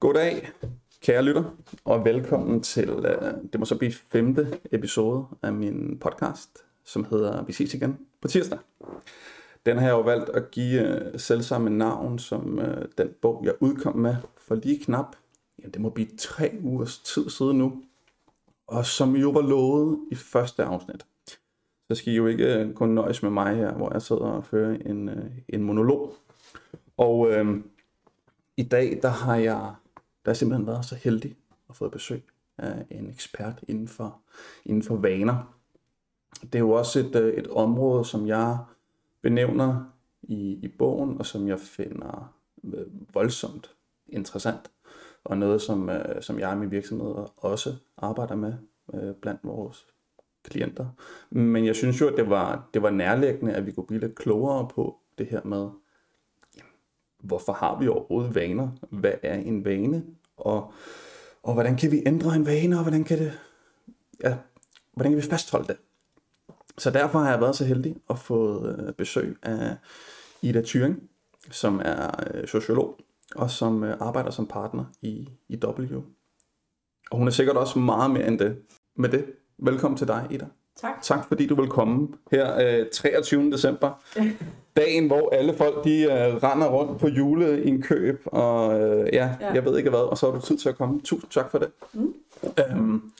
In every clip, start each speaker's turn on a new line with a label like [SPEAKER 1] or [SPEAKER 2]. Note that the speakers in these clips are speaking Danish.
[SPEAKER 1] Goddag, kære lytter, og velkommen til, øh, det må så blive femte episode af min podcast, som hedder Vi ses igen på tirsdag. Den har jeg jo valgt at give øh, uh, selvsamme navn som øh, den bog, jeg udkom med for lige knap, ja, det må blive tre ugers tid siden nu, og som jo var lovet i første afsnit. Så skal I jo ikke kun nøjes med mig her, hvor jeg sidder og fører en, en monolog. Og øh, i dag, der har jeg der har simpelthen været så heldig at få besøg af en ekspert inden for, inden for vaner. Det er jo også et, øh, et område, som jeg benævner i, i bogen, og som jeg finder øh, voldsomt interessant, og noget, som, øh, som jeg og min virksomhed også arbejder med blandt vores klienter. Men jeg synes jo, at det var, det var nærliggende, at vi kunne blive lidt klogere på det her med, hvorfor har vi overhovedet vaner? Hvad er en vane? Og, og hvordan kan vi ændre en vane, og hvordan kan, det, ja, hvordan kan vi fastholde det? Så derfor har jeg været så heldig at få øh, besøg af Ida Thyring, som er øh, sociolog, og som øh, arbejder som partner i, i W. Og hun er sikkert også meget mere end det. Med det, velkommen til dig, Ida.
[SPEAKER 2] Tak.
[SPEAKER 1] Tak fordi du vil komme her øh, 23. december. Dagen, hvor alle folk de øh, render rundt på juleindkøb, og øh, ja, ja, jeg ved ikke hvad, og så har du tid til at komme. Tusind tak for det. Mm. Øhm,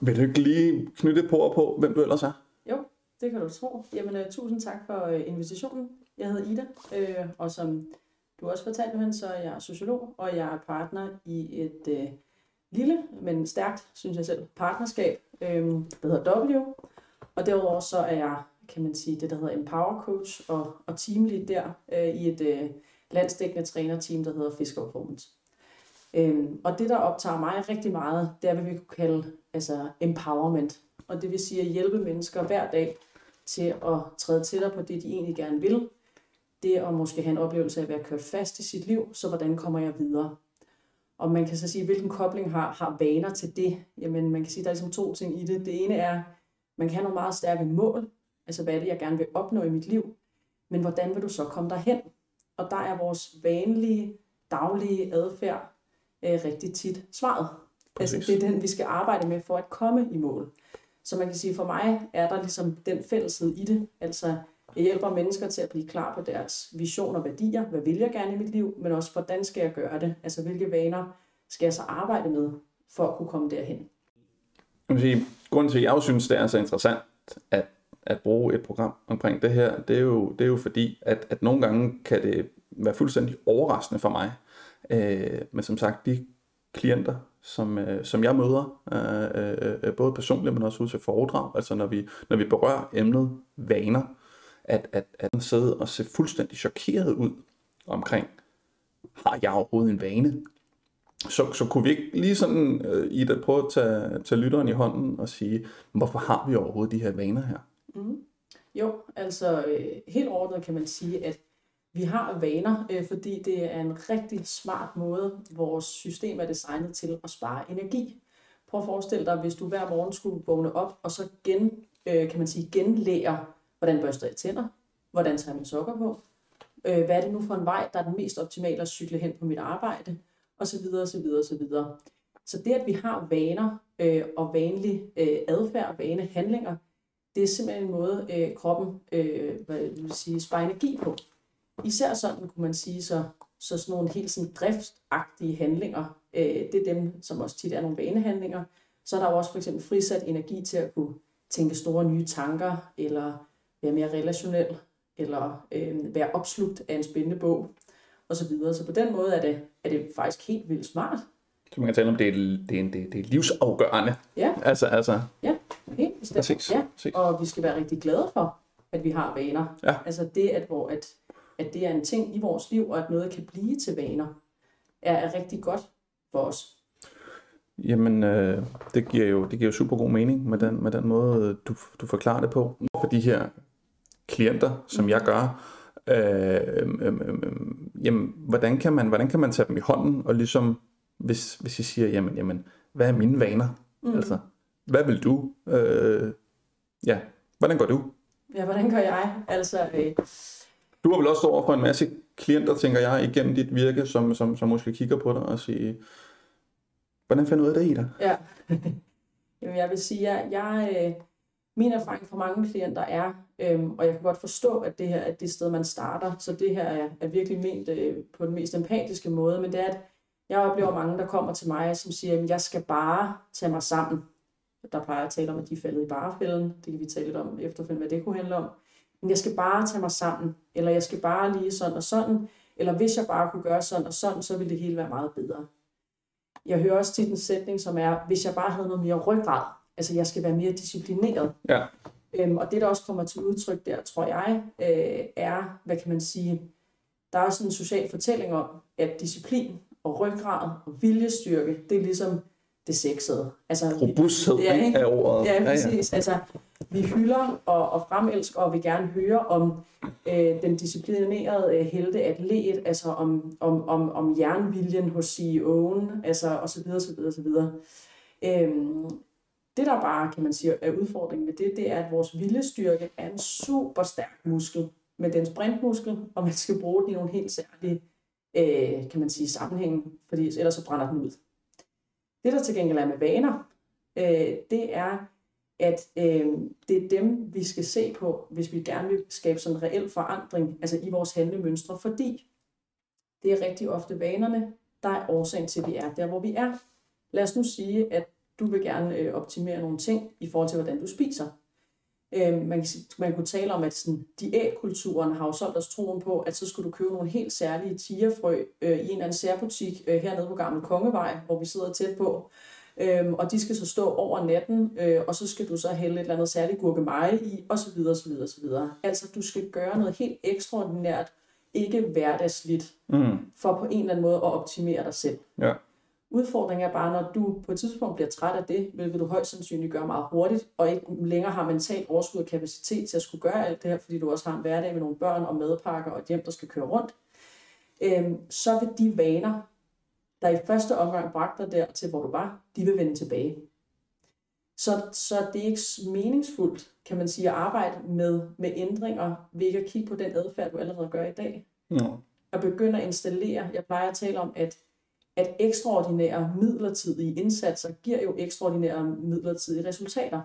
[SPEAKER 1] vil du ikke lige knytte på og på, hvem du ellers er?
[SPEAKER 2] Jo, det kan du tro. Jamen, uh, tusind tak for uh, invitationen. Jeg hedder Ida, øh, og som du også fortalte, Johan, så er jeg sociolog, og jeg er partner i et øh, lille, men stærkt, synes jeg selv, partnerskab, øh, der hedder W. Og derudover så er jeg, kan man sige, det der hedder Empower Coach og, og teamlead der øh, i et øh, landsdækkende trænerteam, der hedder Fisker Performance. Øhm, og det, der optager mig rigtig meget, det er, hvad vi kunne kalde altså, empowerment. Og det vil sige at hjælpe mennesker hver dag til at træde tættere på det, de egentlig gerne vil. Det at måske have en oplevelse af at være kørt fast i sit liv, så hvordan kommer jeg videre? Og man kan så sige, hvilken kobling har, har vaner til det? Jamen, man kan sige, der er ligesom to ting i det. Det ene er, man kan have nogle meget stærke mål. Altså, hvad er det, jeg gerne vil opnå i mit liv? Men hvordan vil du så komme derhen? Og der er vores vanlige, daglige adfærd øh, rigtig tit svaret. Præcis. Altså, det er den, vi skal arbejde med for at komme i mål. Så man kan sige, for mig er der ligesom den fælleshed i det. Altså, jeg hjælper mennesker til at blive klar på deres vision og værdier. Hvad vil jeg gerne i mit liv? Men også, hvordan skal jeg gøre det? Altså, hvilke vaner skal jeg så arbejde med for at kunne komme derhen?
[SPEAKER 1] Jeg vil sige, grunden til, at jeg også synes, det er så interessant at, at bruge et program omkring det her, det er jo, det er jo fordi, at, at nogle gange kan det være fuldstændig overraskende for mig. Øh, men som sagt, de klienter, som, øh, som jeg møder, øh, øh, øh både personligt, men også ud til foredrag, altså når vi, når vi berører emnet vaner, at, at, at sidde og se fuldstændig chokeret ud omkring, har jeg overhovedet en vane? Så, så kunne vi ikke lige sådan, uh, Ida, prøve at tage, tage lytteren i hånden og sige, hvorfor har vi overhovedet de her vaner her?
[SPEAKER 2] Mm. Jo, altså øh, helt ordnet kan man sige, at vi har vaner, øh, fordi det er en rigtig smart måde, vores system er designet til at spare energi. Prøv at forestille dig, hvis du hver morgen skulle vågne op, og så gen, øh, kan man sige, genlære, hvordan børster jeg tænder, hvordan tager jeg min sokker på, øh, hvad er det nu for en vej, der er den mest optimale at cykle hen på mit arbejde, og så videre, og så videre, og så videre. Så det, at vi har vaner øh, og vanlig øh, adfærd, vanehandlinger, det er simpelthen en måde, øh, kroppen øh, hvad vil sige, sparer energi på. Især sådan kunne man sige, så, så sådan nogle helt sådan driftagtige handlinger, øh, det er dem, som også tit er nogle vanehandlinger. Så er der jo også for eksempel frisat energi til at kunne tænke store nye tanker, eller være mere relationel, eller øh, være opslugt af en spændende bog, og så videre. Så på den måde er det, er det faktisk helt vildt smart.
[SPEAKER 1] Så man kan tale om, det er, det er, det er, det er livsafgørende.
[SPEAKER 2] Ja.
[SPEAKER 1] Altså, altså.
[SPEAKER 2] Ja, helt bestemt.
[SPEAKER 1] Præcis.
[SPEAKER 2] Ja.
[SPEAKER 1] Præcis.
[SPEAKER 2] Og vi skal være rigtig glade for, at vi har vaner.
[SPEAKER 1] Ja.
[SPEAKER 2] Altså det, at, hvor, at, at det er en ting i vores liv, og at noget kan blive til vaner, er, er rigtig godt for os.
[SPEAKER 1] Jamen, øh, det, giver jo, det giver jo super god mening med den, med den måde, du, du forklarer det på. For de her klienter, som jeg gør, øh, øh, øh, øh, jamen, hvordan kan, man, hvordan kan man tage dem i hånden, og ligesom, hvis, hvis jeg siger, jamen, jamen, hvad er mine vaner? Mm. Altså, hvad vil du? Øh, ja, hvordan går du?
[SPEAKER 2] Ja, hvordan gør jeg? Altså, øh,
[SPEAKER 1] Du har vel også stået over for en masse klienter, tænker jeg, igennem dit virke, som, som, som måske kigger på dig og siger, hvordan finder du ud af det i dig?
[SPEAKER 2] Ja. Jamen, jeg vil sige, at jeg, jeg, min erfaring fra mange klienter er, øhm, og jeg kan godt forstå, at det her er det sted, man starter, så det her er, er virkelig ment øh, på den mest empatiske måde, men det er, at jeg oplever mange, der kommer til mig, som siger, at jeg skal bare tage mig sammen. Der plejer at tale om, at de er faldet i barefælden. Det kan vi tale lidt om efterfølgende, hvad det kunne handle om. Men jeg skal bare tage mig sammen. Eller jeg skal bare lige sådan og sådan. Eller hvis jeg bare kunne gøre sådan og sådan, så ville det hele være meget bedre. Jeg hører også tit en sætning, som er, hvis jeg bare havde noget mere ryggrad. Altså, jeg skal være mere disciplineret.
[SPEAKER 1] Ja.
[SPEAKER 2] Øhm, og det, der også kommer til udtryk der, tror jeg, øh, er, hvad kan man sige, der er også en social fortælling om, at disciplin og ryggrad og viljestyrke, det er ligesom det sexede.
[SPEAKER 1] Altså, Robusthed ja, ikke? er ordet.
[SPEAKER 2] Ja, præcis. Ja, ja. Altså, vi hylder og, og fremelsker og vil gerne høre om øh, den disciplinerede øh, helte atlet, altså om, om, om, om jernviljen hos CEO'en, altså og så videre, så videre, så videre. Øhm, det der bare, kan man sige, er udfordringen med det, det er, at vores viljestyrke er en super stærk muskel med den sprintmuskel, og man skal bruge den i nogle helt særlige, øh, kan man sige, sammenhæng, fordi ellers så brænder den ud. Det, der til gengæld er med vaner, øh, det er, at øh, det er dem, vi skal se på, hvis vi gerne vil skabe sådan en reel forandring, altså i vores handlemønstre, fordi det er rigtig ofte vanerne, der er årsagen til, at vi er der, hvor vi er. Lad os nu sige, at du vil gerne øh, optimere nogle ting i forhold til, hvordan du spiser. Øh, man, man kunne tale om, at sådan, diætkulturen har jo solgt os troen på, at så skulle du købe nogle helt særlige tigerfrø øh, i en eller anden særbutik øh, hernede på Gamle Kongevej, hvor vi sidder tæt på. Øhm, og de skal så stå over natten, øh, og så skal du så hælde et eller andet særligt gurkemeje i, og så videre, så videre, så videre. Altså, du skal gøre noget helt ekstraordinært, ikke hverdagsligt, mm. for på en eller anden måde at optimere dig selv.
[SPEAKER 1] Ja.
[SPEAKER 2] Udfordringen er bare, når du på et tidspunkt bliver træt af det, hvilket du højst sandsynligt gør meget hurtigt, og ikke længere har mentalt overskud og kapacitet til at skulle gøre alt det her, fordi du også har en hverdag med nogle børn og madpakker og et hjem, der skal køre rundt, øhm, så vil de vaner, der i første omgang bragte dig der til, hvor du var, de vil vende tilbage. Så, så det er ikke meningsfuldt, kan man sige, at arbejde med, med ændringer ved ikke at kigge på den adfærd, du allerede gør i dag.
[SPEAKER 1] Ja.
[SPEAKER 2] Og begynde at installere, jeg plejer at tale om, at at ekstraordinære midlertidige indsatser giver jo ekstraordinære midlertidige resultater.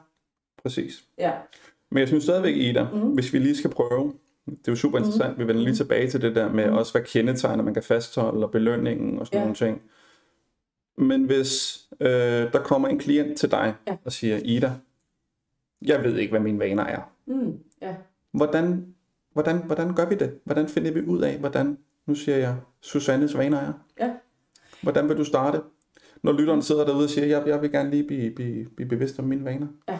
[SPEAKER 1] Præcis.
[SPEAKER 2] Ja.
[SPEAKER 1] Men jeg synes stadigvæk, Ida, mm. hvis vi lige skal prøve, det er jo super interessant, mm. vi vender lige tilbage til det der med mm. også, hvad kendetegner man kan fastholde, og belønningen og sådan ja. nogle ting. Men hvis øh, der kommer en klient til dig ja. og siger, Ida, jeg ved ikke, hvad mine vaner er.
[SPEAKER 2] Mm. Ja.
[SPEAKER 1] Hvordan, hvordan, hvordan gør vi det? Hvordan finder vi ud af, hvordan, nu siger jeg, Susannes vaner er?
[SPEAKER 2] Ja.
[SPEAKER 1] Hvordan vil du starte? Når lytteren sidder derude og siger, jeg, jeg vil gerne lige blive, blive, blive bevidst om mine vaner.
[SPEAKER 2] Ja.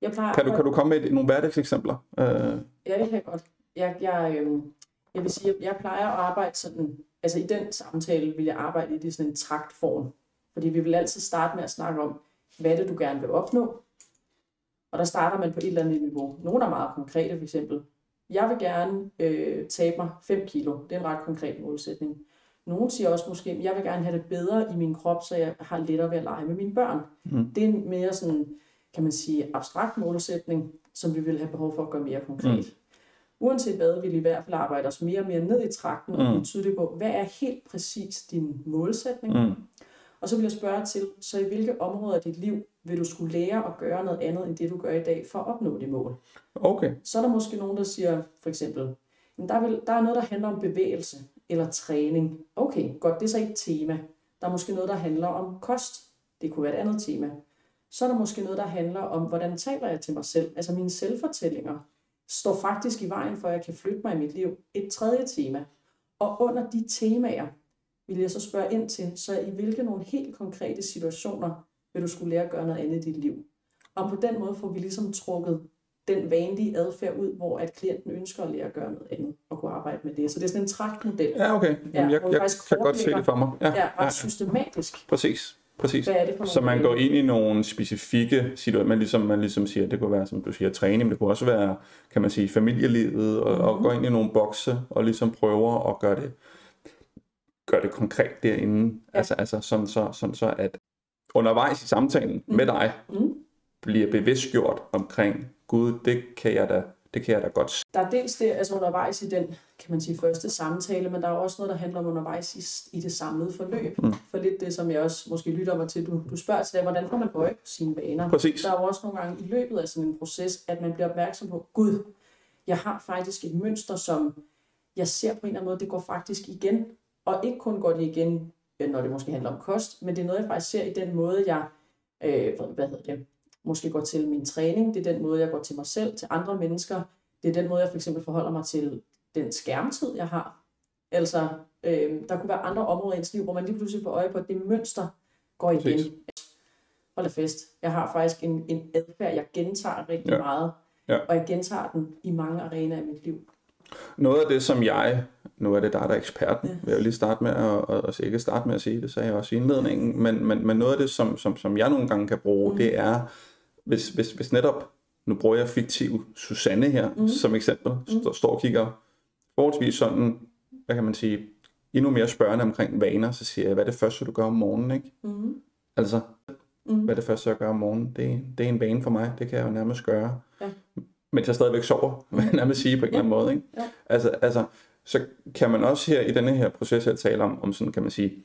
[SPEAKER 2] Jeg plejer,
[SPEAKER 1] kan, du, kan du komme med et, nogle hverdagseksempler? Uh...
[SPEAKER 2] Ja, det kan jeg godt. Jeg, jeg, øh, jeg vil sige, jeg plejer at arbejde sådan, altså i den samtale vil jeg arbejde i det sådan en traktform. Fordi vi vil altid starte med at snakke om, hvad det, du gerne vil opnå? Og der starter man på et eller andet niveau. Nogle er meget konkrete, for eksempel. Jeg vil gerne øh, tabe mig 5 kilo. Det er en ret konkret målsætning. Nogle siger også måske, at jeg vil gerne have det bedre i min krop, så jeg har lettere ved at lege med mine børn. Mm. Det er en mere sådan, kan man sige, abstrakt målsætning, som vi vil have behov for at gøre mere konkret. Mm. Uanset hvad, vil vi i hvert fald arbejde os mere og mere ned i trakten og blive mm. tydelige på, hvad er helt præcis din målsætning?
[SPEAKER 1] Mm.
[SPEAKER 2] Og så vil jeg spørge til, så i hvilke områder af dit liv vil du skulle lære at gøre noget andet, end det du gør i dag, for at opnå det mål?
[SPEAKER 1] Okay.
[SPEAKER 2] Så er der måske nogen, der siger, for eksempel, der, vil, der er noget, der handler om bevægelse eller træning. Okay, godt, det er så et tema. Der er måske noget, der handler om kost. Det kunne være et andet tema. Så er der måske noget, der handler om, hvordan taler jeg til mig selv. Altså mine selvfortællinger står faktisk i vejen for, at jeg kan flytte mig i mit liv. Et tredje tema. Og under de temaer vil jeg så spørge ind til, så i hvilke nogle helt konkrete situationer vil du skulle lære at gøre noget andet i dit liv. Og på den måde får vi ligesom trukket den vanlige adfærd ud, hvor at klienten ønsker at lære at gøre noget andet og kunne arbejde med det. Så det er sådan en traktmodel.
[SPEAKER 1] Ja, okay. Jamen, jeg, jeg, jeg kan godt se det for mig.
[SPEAKER 2] Ja, ja ret ja. systematisk.
[SPEAKER 1] Præcis. Præcis.
[SPEAKER 2] Hvad er det for
[SPEAKER 1] så man går ind i nogle specifikke situationer, man ligesom, man ligesom siger, det kunne være, som du siger, træning, men det kunne også være, kan man sige, familielivet, og, mm-hmm. og gå ind i nogle bokse, og ligesom prøver at gøre det, gøre det konkret derinde. Ja. Altså, altså sådan, så, sådan så, at undervejs i samtalen mm. med dig, mm. bliver bevidstgjort omkring, gud, det kan jeg da, Det kan jeg da godt
[SPEAKER 2] Der er dels det, altså undervejs i den, kan man sige, første samtale, men der er også noget, der handler om undervejs i, i det samlede forløb. Mm. For lidt det, som jeg også måske lytter mig til, du, du spørger til, hvordan får man øje på sine vaner?
[SPEAKER 1] Præcis.
[SPEAKER 2] Der er jo også nogle gange i løbet af sådan en proces, at man bliver opmærksom på, gud, jeg har faktisk et mønster, som jeg ser på en eller anden måde, det går faktisk igen. Og ikke kun går det igen, når det måske handler om kost, men det er noget, jeg faktisk ser i den måde, jeg øh, hvad hedder det, måske går til min træning, det er den måde, jeg går til mig selv, til andre mennesker, det er den måde, jeg for eksempel forholder mig til den skærmtid, jeg har. Altså, øh, der kunne være andre områder i ens liv, hvor man lige pludselig får øje på, at det mønster går igen. Præcis. Hold da fest. Jeg har faktisk en, en adfærd, jeg gentager rigtig ja. meget, ja. og jeg gentager den i mange arenaer i mit liv.
[SPEAKER 1] Noget af det, som jeg, nu er det dig, der er eksperten, ja. vil jeg lige starte med at, at, at ikke starte med at sige, det sagde jeg også i indledningen, men, men, men noget af det, som, som, som jeg nogle gange kan bruge, mm. det er, hvis, hvis, hvis netop, nu bruger jeg fiktiv Susanne her mm. som eksempel, mm. står, og kigger forholdsvis sådan, hvad kan man sige, endnu mere spørgende omkring vaner, så siger jeg, hvad er det første, du gør om morgenen, ikke? Mm. Altså, mm. hvad er det første, jeg gør om morgenen? Det, det er en vane for mig, det kan jeg jo nærmest gøre. Ja mens jeg stadigvæk sover, vil jeg nærmest sige på en ja. eller anden måde. Ikke? Ja. Altså, altså, så kan man også her i denne her proces her tale om, om sådan kan man sige,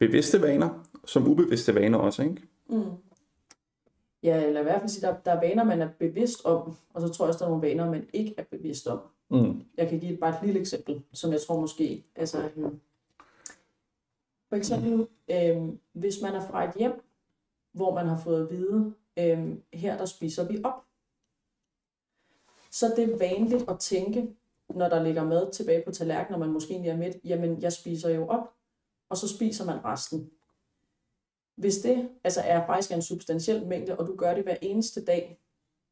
[SPEAKER 1] bevidste vaner, som ubevidste vaner også, ikke? Mm.
[SPEAKER 2] Ja, eller i hvert fald sige, der, der er vaner, man er bevidst om, og så tror jeg også, der er nogle vaner, man ikke er bevidst om. Mm. Jeg kan give bare et lille eksempel, som jeg tror måske, altså, øhm, for eksempel, mm. øhm, hvis man er fra et hjem, hvor man har fået at vide, øhm, her der spiser vi op, så det er vanligt at tænke, når der ligger mad tilbage på tallerkenen, og man måske egentlig er midt, jamen jeg spiser jo op, og så spiser man resten. Hvis det altså er faktisk en substantiel mængde, og du gør det hver eneste dag,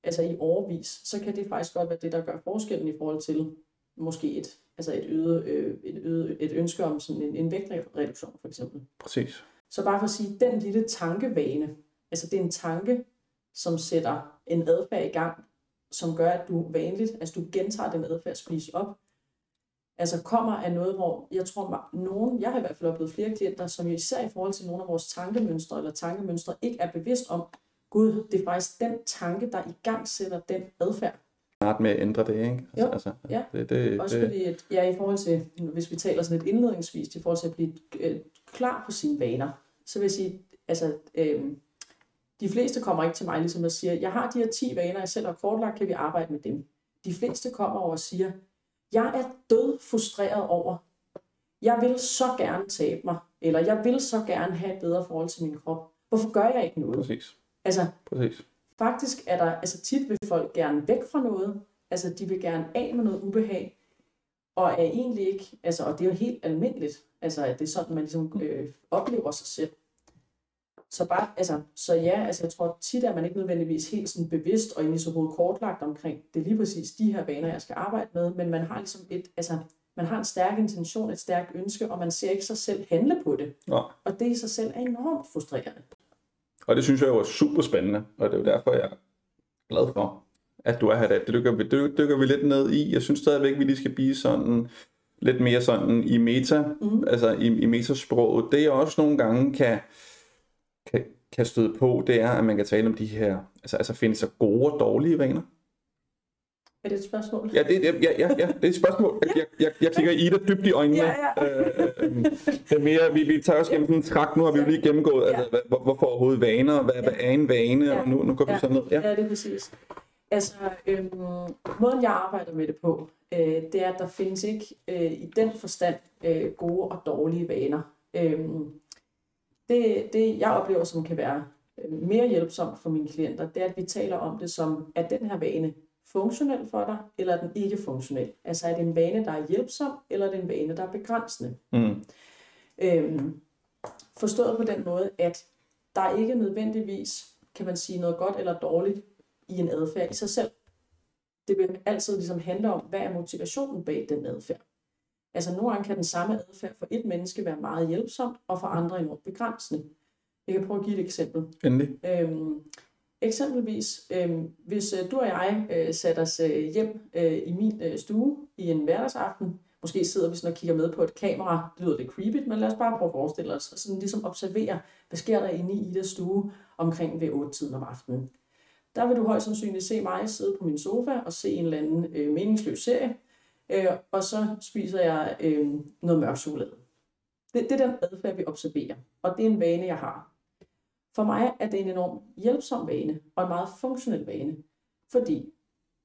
[SPEAKER 2] altså i overvis, så kan det faktisk godt være det, der gør forskellen i forhold til måske et, altså et, øget, øh, et, øget, et ønske om sådan en, en vægtreduktion for eksempel.
[SPEAKER 1] Præcis.
[SPEAKER 2] Så bare for at sige, den lille tankevane, altså det er en tanke, som sætter en adfærd i gang, som gør, at du vanligt, altså du gentager den adfærd spise op, altså kommer af noget, hvor jeg tror, nogen, jeg har i hvert fald oplevet flere klienter, som især i forhold til nogle af vores tankemønstre eller tankemønstre, ikke er bevidst om, gud, det er faktisk den tanke, der i gang sætter den adfærd.
[SPEAKER 1] Start med at ændre det, ikke?
[SPEAKER 2] Altså, jo, altså, ja. Det, det, Også det... fordi, at, ja, i forhold til, hvis vi taler sådan lidt indledningsvis, i forhold til at blive øh, klar på sine vaner, så vil jeg sige, altså, øh, de fleste kommer ikke til mig ligesom og siger, jeg har de her 10 vaner, jeg selv har kortlagt, kan vi arbejde med dem. De fleste kommer over og siger, jeg er død frustreret over, jeg vil så gerne tabe mig, eller jeg vil så gerne have et bedre forhold til min krop. Hvorfor gør jeg ikke noget?
[SPEAKER 1] Præcis.
[SPEAKER 2] Altså,
[SPEAKER 1] Præcis.
[SPEAKER 2] faktisk er der, altså tit vil folk gerne væk fra noget, altså de vil gerne af med noget ubehag, og er egentlig ikke, altså, og det er jo helt almindeligt, altså at det er sådan, man ligesom øh, oplever sig selv. Så, bare, altså, så ja, altså jeg tror tit, at man ikke nødvendigvis helt sådan bevidst og egentlig så hovedet kortlagt omkring, det er lige præcis de her vaner, jeg skal arbejde med, men man har ligesom et, altså, man har en stærk intention, et stærkt ønske, og man ser ikke sig selv handle på det. Ja. Og det i sig selv er enormt frustrerende.
[SPEAKER 1] Og det synes jeg jo er super spændende, og det er jo derfor, jeg er glad for, at du er her. Det dykker vi, det dykker vi lidt ned i. Jeg synes stadigvæk, vi lige skal blive sådan lidt mere sådan i meta, mm. altså i, i metasproget. Det jeg også nogle gange kan, kan, kan støde på, det er, at man kan tale om de her, altså, altså finde sig gode og dårlige vaner.
[SPEAKER 2] Er det et spørgsmål?
[SPEAKER 1] Ja, det, ja, ja, ja, det er et spørgsmål. Jeg, jeg, jeg, jeg kigger Ida dybt i øjnene. Ja, ja. Øh, øh, det er mere, vi, vi tager også gennem sådan en trak. Nu har vi jo lige gennemgået, ja. altså, hvor, hvorfor overhovedet vaner, hvad, ja. hvad er en vane, ja. og nu, nu går vi ja. så ned.
[SPEAKER 2] Ja. ja, det er præcis. Altså, øhm, måden jeg arbejder med det på, øh, det er, at der findes ikke øh, i den forstand øh, gode og dårlige vaner. Øhm, det, det jeg oplever, som kan være øh, mere hjælpsomt for mine klienter, det er, at vi taler om det som, at den her vane funktionel for dig, eller er den ikke funktionel? Altså er det en vane, der er hjælpsom, eller er det en vane, der er begrænsende? Mm. Øhm, forstået på den måde, at der er ikke nødvendigvis, kan man sige, noget godt eller dårligt i en adfærd i sig selv. Det vil altid ligesom handle om, hvad er motivationen bag den adfærd. Altså nogle gange kan den samme adfærd for et menneske være meget hjælpsom, og for andre enormt begrænsende. Jeg kan prøve at give et eksempel.
[SPEAKER 1] Endelig.
[SPEAKER 2] Øhm, eksempelvis, øhm, hvis øh, du og jeg øh, satte os øh, hjem øh, i min øh, stue i en hverdagsaften, måske sidder vi sådan og kigger med på et kamera, det lyder lidt creepy, men lad os bare prøve at forestille os, og sådan ligesom observere, hvad sker der inde i Idas stue omkring ved 8 tiden om aftenen. der vil du højst sandsynligt se mig sidde på min sofa og se en eller anden øh, meningsløs serie, øh, og så spiser jeg øh, noget mørk chokolade. Det, det er den adfærd, vi observerer, og det er en vane, jeg har. For mig er det en enorm hjælpsom vane, og en meget funktionel vane, fordi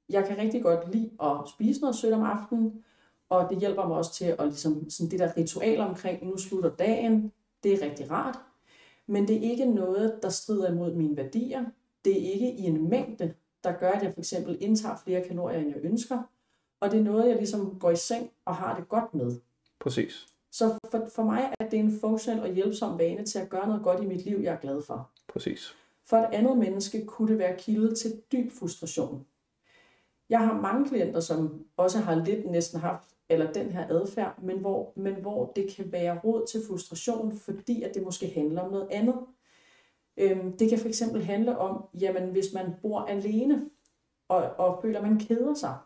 [SPEAKER 2] jeg kan rigtig godt lide at spise noget sødt om aftenen, og det hjælper mig også til at ligesom, sådan det der ritual omkring, nu slutter dagen, det er rigtig rart. Men det er ikke noget, der strider imod mine værdier. Det er ikke i en mængde, der gør, at jeg for eksempel indtager flere kalorier, end jeg ønsker. Og det er noget, jeg ligesom går i seng og har det godt med.
[SPEAKER 1] Præcis.
[SPEAKER 2] Så for, for mig er det en funktionel og hjælpsom vane til at gøre noget godt i mit liv, jeg er glad for.
[SPEAKER 1] Præcis.
[SPEAKER 2] For et andet menneske kunne det være kilde til dyb frustration. Jeg har mange klienter, som også har lidt næsten haft eller den her adfærd, men hvor, men hvor det kan være råd til frustration, fordi at det måske handler om noget andet. Øhm, det kan for eksempel handle om, jamen hvis man bor alene, og, og føler, at man keder sig,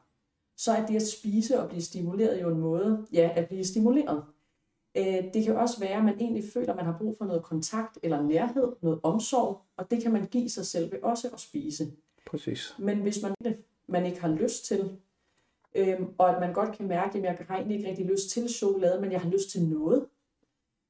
[SPEAKER 2] så er det at spise og blive stimuleret jo en måde, ja, at blive stimuleret. Øh, det kan også være, at man egentlig føler, at man har brug for noget kontakt eller nærhed, noget omsorg, og det kan man give sig selv ved også at spise.
[SPEAKER 1] Præcis.
[SPEAKER 2] Men hvis man, man ikke har lyst til, øhm, og at man godt kan mærke, at jeg har egentlig ikke rigtig lyst til chokolade, men jeg har lyst til noget,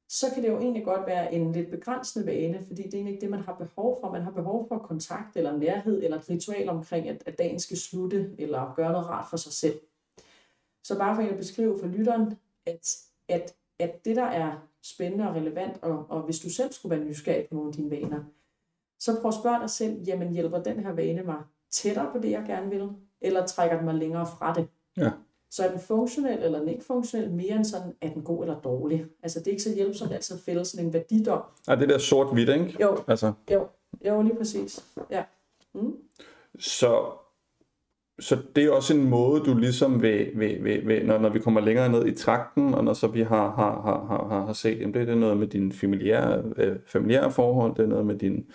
[SPEAKER 2] så kan det jo egentlig godt være en lidt begrænsende vane, fordi det er egentlig ikke det, man har behov for. Man har behov for kontakt eller nærhed eller et ritual omkring, at, at dagen skal slutte eller gøre noget rart for sig selv. Så bare for at beskrive for lytteren, at, at, at det, der er spændende og relevant, og, og hvis du selv skulle være nysgerrig på nogle af dine vaner, så prøv at spørge dig selv, jamen hjælper den her vane mig tættere på det, jeg gerne vil, eller trækker den mig længere fra det?
[SPEAKER 1] Ja.
[SPEAKER 2] Så er den funktionel eller den ikke funktionel mere end sådan, er den god eller dårlig? Altså det er ikke så hjælpsomt altid at fælde sådan en værdidom.
[SPEAKER 1] Ej, det der sort-hvidt, ikke?
[SPEAKER 2] Jo,
[SPEAKER 1] Altså,
[SPEAKER 2] jo, jo, lige præcis. Ja. Mm.
[SPEAKER 1] så, så det er også en måde, du ligesom vil, vil, vil, vil når, når vi kommer længere ned i trakten, og når så vi har, har, har, har, har, set, jamen det, det er noget med dine familiære, øh, familiære forhold, det er noget med din,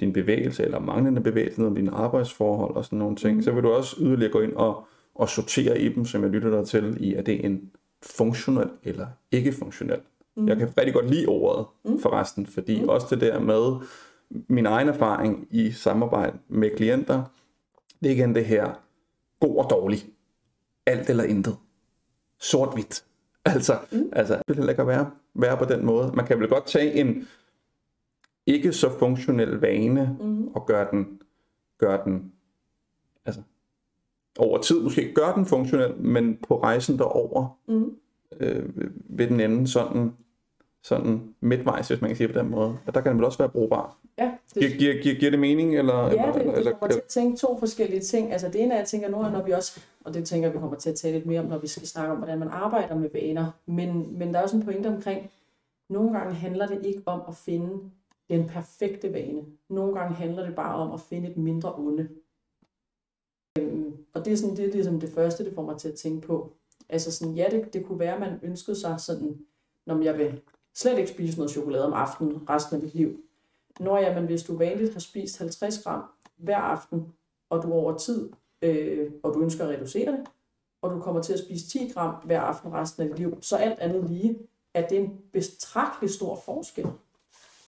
[SPEAKER 1] din bevægelse, eller manglende bevægelse, noget med dine arbejdsforhold og sådan nogle ting, mm. så vil du også yderligere gå ind og, og sortere i dem, som jeg lytter dig til, i er det en funktionel eller ikke funktionel. Mm. Jeg kan rigtig godt lide ordet mm. forresten, fordi mm. også det der med min egen erfaring i samarbejde med klienter, det er igen det her god og dårlig. Alt eller intet. Sort-hvidt. Altså, mm. altså det vil heller ikke være, være på den måde. Man kan vel godt tage en ikke så funktionel vane
[SPEAKER 2] Mm.
[SPEAKER 1] og gøre den, gøre den altså, over tid måske gøre den funktionel, men på rejsen derover
[SPEAKER 2] Mm.
[SPEAKER 1] øh, ved den ende sådan, sådan midtvejs, hvis man kan sige på den måde. Og der kan den vel også være brugbar.
[SPEAKER 2] Ja, det,
[SPEAKER 1] Giver, giver, giver, giver det mening? Eller,
[SPEAKER 2] ja,
[SPEAKER 1] eller,
[SPEAKER 2] det,
[SPEAKER 1] eller,
[SPEAKER 2] det
[SPEAKER 1] eller,
[SPEAKER 2] kommer til at tænke to forskellige ting. Altså det ene er, jeg tænker nu, er, når vi også, og det tænker vi kommer til at tale lidt mere om, når vi skal snakke om, hvordan man arbejder med vaner. Men, men der er også en pointe omkring, nogle gange handler det ikke om at finde den perfekte vane. Nogle gange handler det bare om at finde et mindre onde. Øhm, og det er, sådan, det er ligesom det første, det får mig til at tænke på. Altså sådan, ja, det, det kunne være, at man ønskede sig sådan, når jeg vil slet ikke spise noget chokolade om aftenen resten af mit liv. Når jamen, hvis du vanligt har spist 50 gram hver aften, og du over tid, øh, og du ønsker at reducere det, og du kommer til at spise 10 gram hver aften resten af dit liv, så alt andet lige, at det er en betragtelig stor forskel.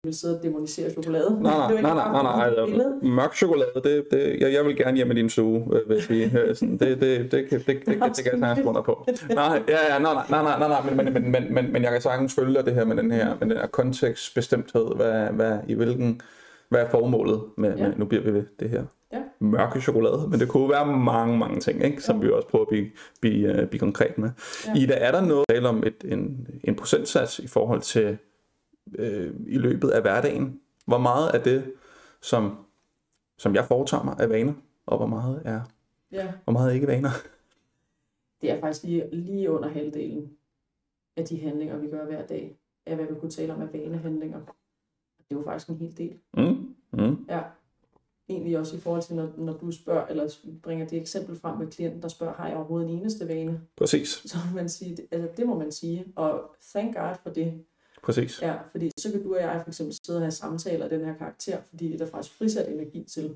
[SPEAKER 2] Vil sidde og demonisere chokolade.
[SPEAKER 1] Nej, nej, nej, nej, nej, nej, altså, mørk chokolade, det, det, jeg, jeg vil gerne hjem i din suge, øh, hvis vi, øh, sådan, det, det, det, det, det, det, det, det kan jeg sagtens under på. Nej, ja, ja, nej, nej, nej, nej, nej, nej, men, men, men, men, men, men jeg kan sagtens følge det her med den her, med den her kontekstbestemthed, hvad, hvad, i hvilken, hvad er formålet med,
[SPEAKER 2] Ja.
[SPEAKER 1] med, nu bliver vi ved det her
[SPEAKER 2] Ja.
[SPEAKER 1] mørke chokolade, men det kunne være mange, mange ting, ikke, som
[SPEAKER 2] Jo.
[SPEAKER 1] vi også prøver at blive, blive, uh, blive konkret med.
[SPEAKER 2] Ja.
[SPEAKER 1] Ida, er der noget tale om et, en, en procentsats i forhold til øh, i løbet af hverdagen? Hvor meget af det, som, som jeg foretager mig, er vaner, og hvor meget er,
[SPEAKER 2] Ja,
[SPEAKER 1] hvor meget er ikke vaner?
[SPEAKER 2] det er faktisk lige, lige under halvdelen af de handlinger, vi gør hver dag, af hvad vi kunne tale om af vanehandlinger. Det er jo faktisk en hel del.
[SPEAKER 1] Mm, mm,
[SPEAKER 2] Ja. Egentlig også i forhold til, når, når du spørger, eller bringer det eksempel frem med klienten, der spørger, har jeg overhovedet en eneste vane?
[SPEAKER 1] præcis,
[SPEAKER 2] Så man sige, altså det må man sige, og thank God for det.
[SPEAKER 1] Præcis.
[SPEAKER 2] Ja, fordi så kan du og jeg for eksempel sidde og have samtaler af den her karakter, fordi der er faktisk frisat energi til.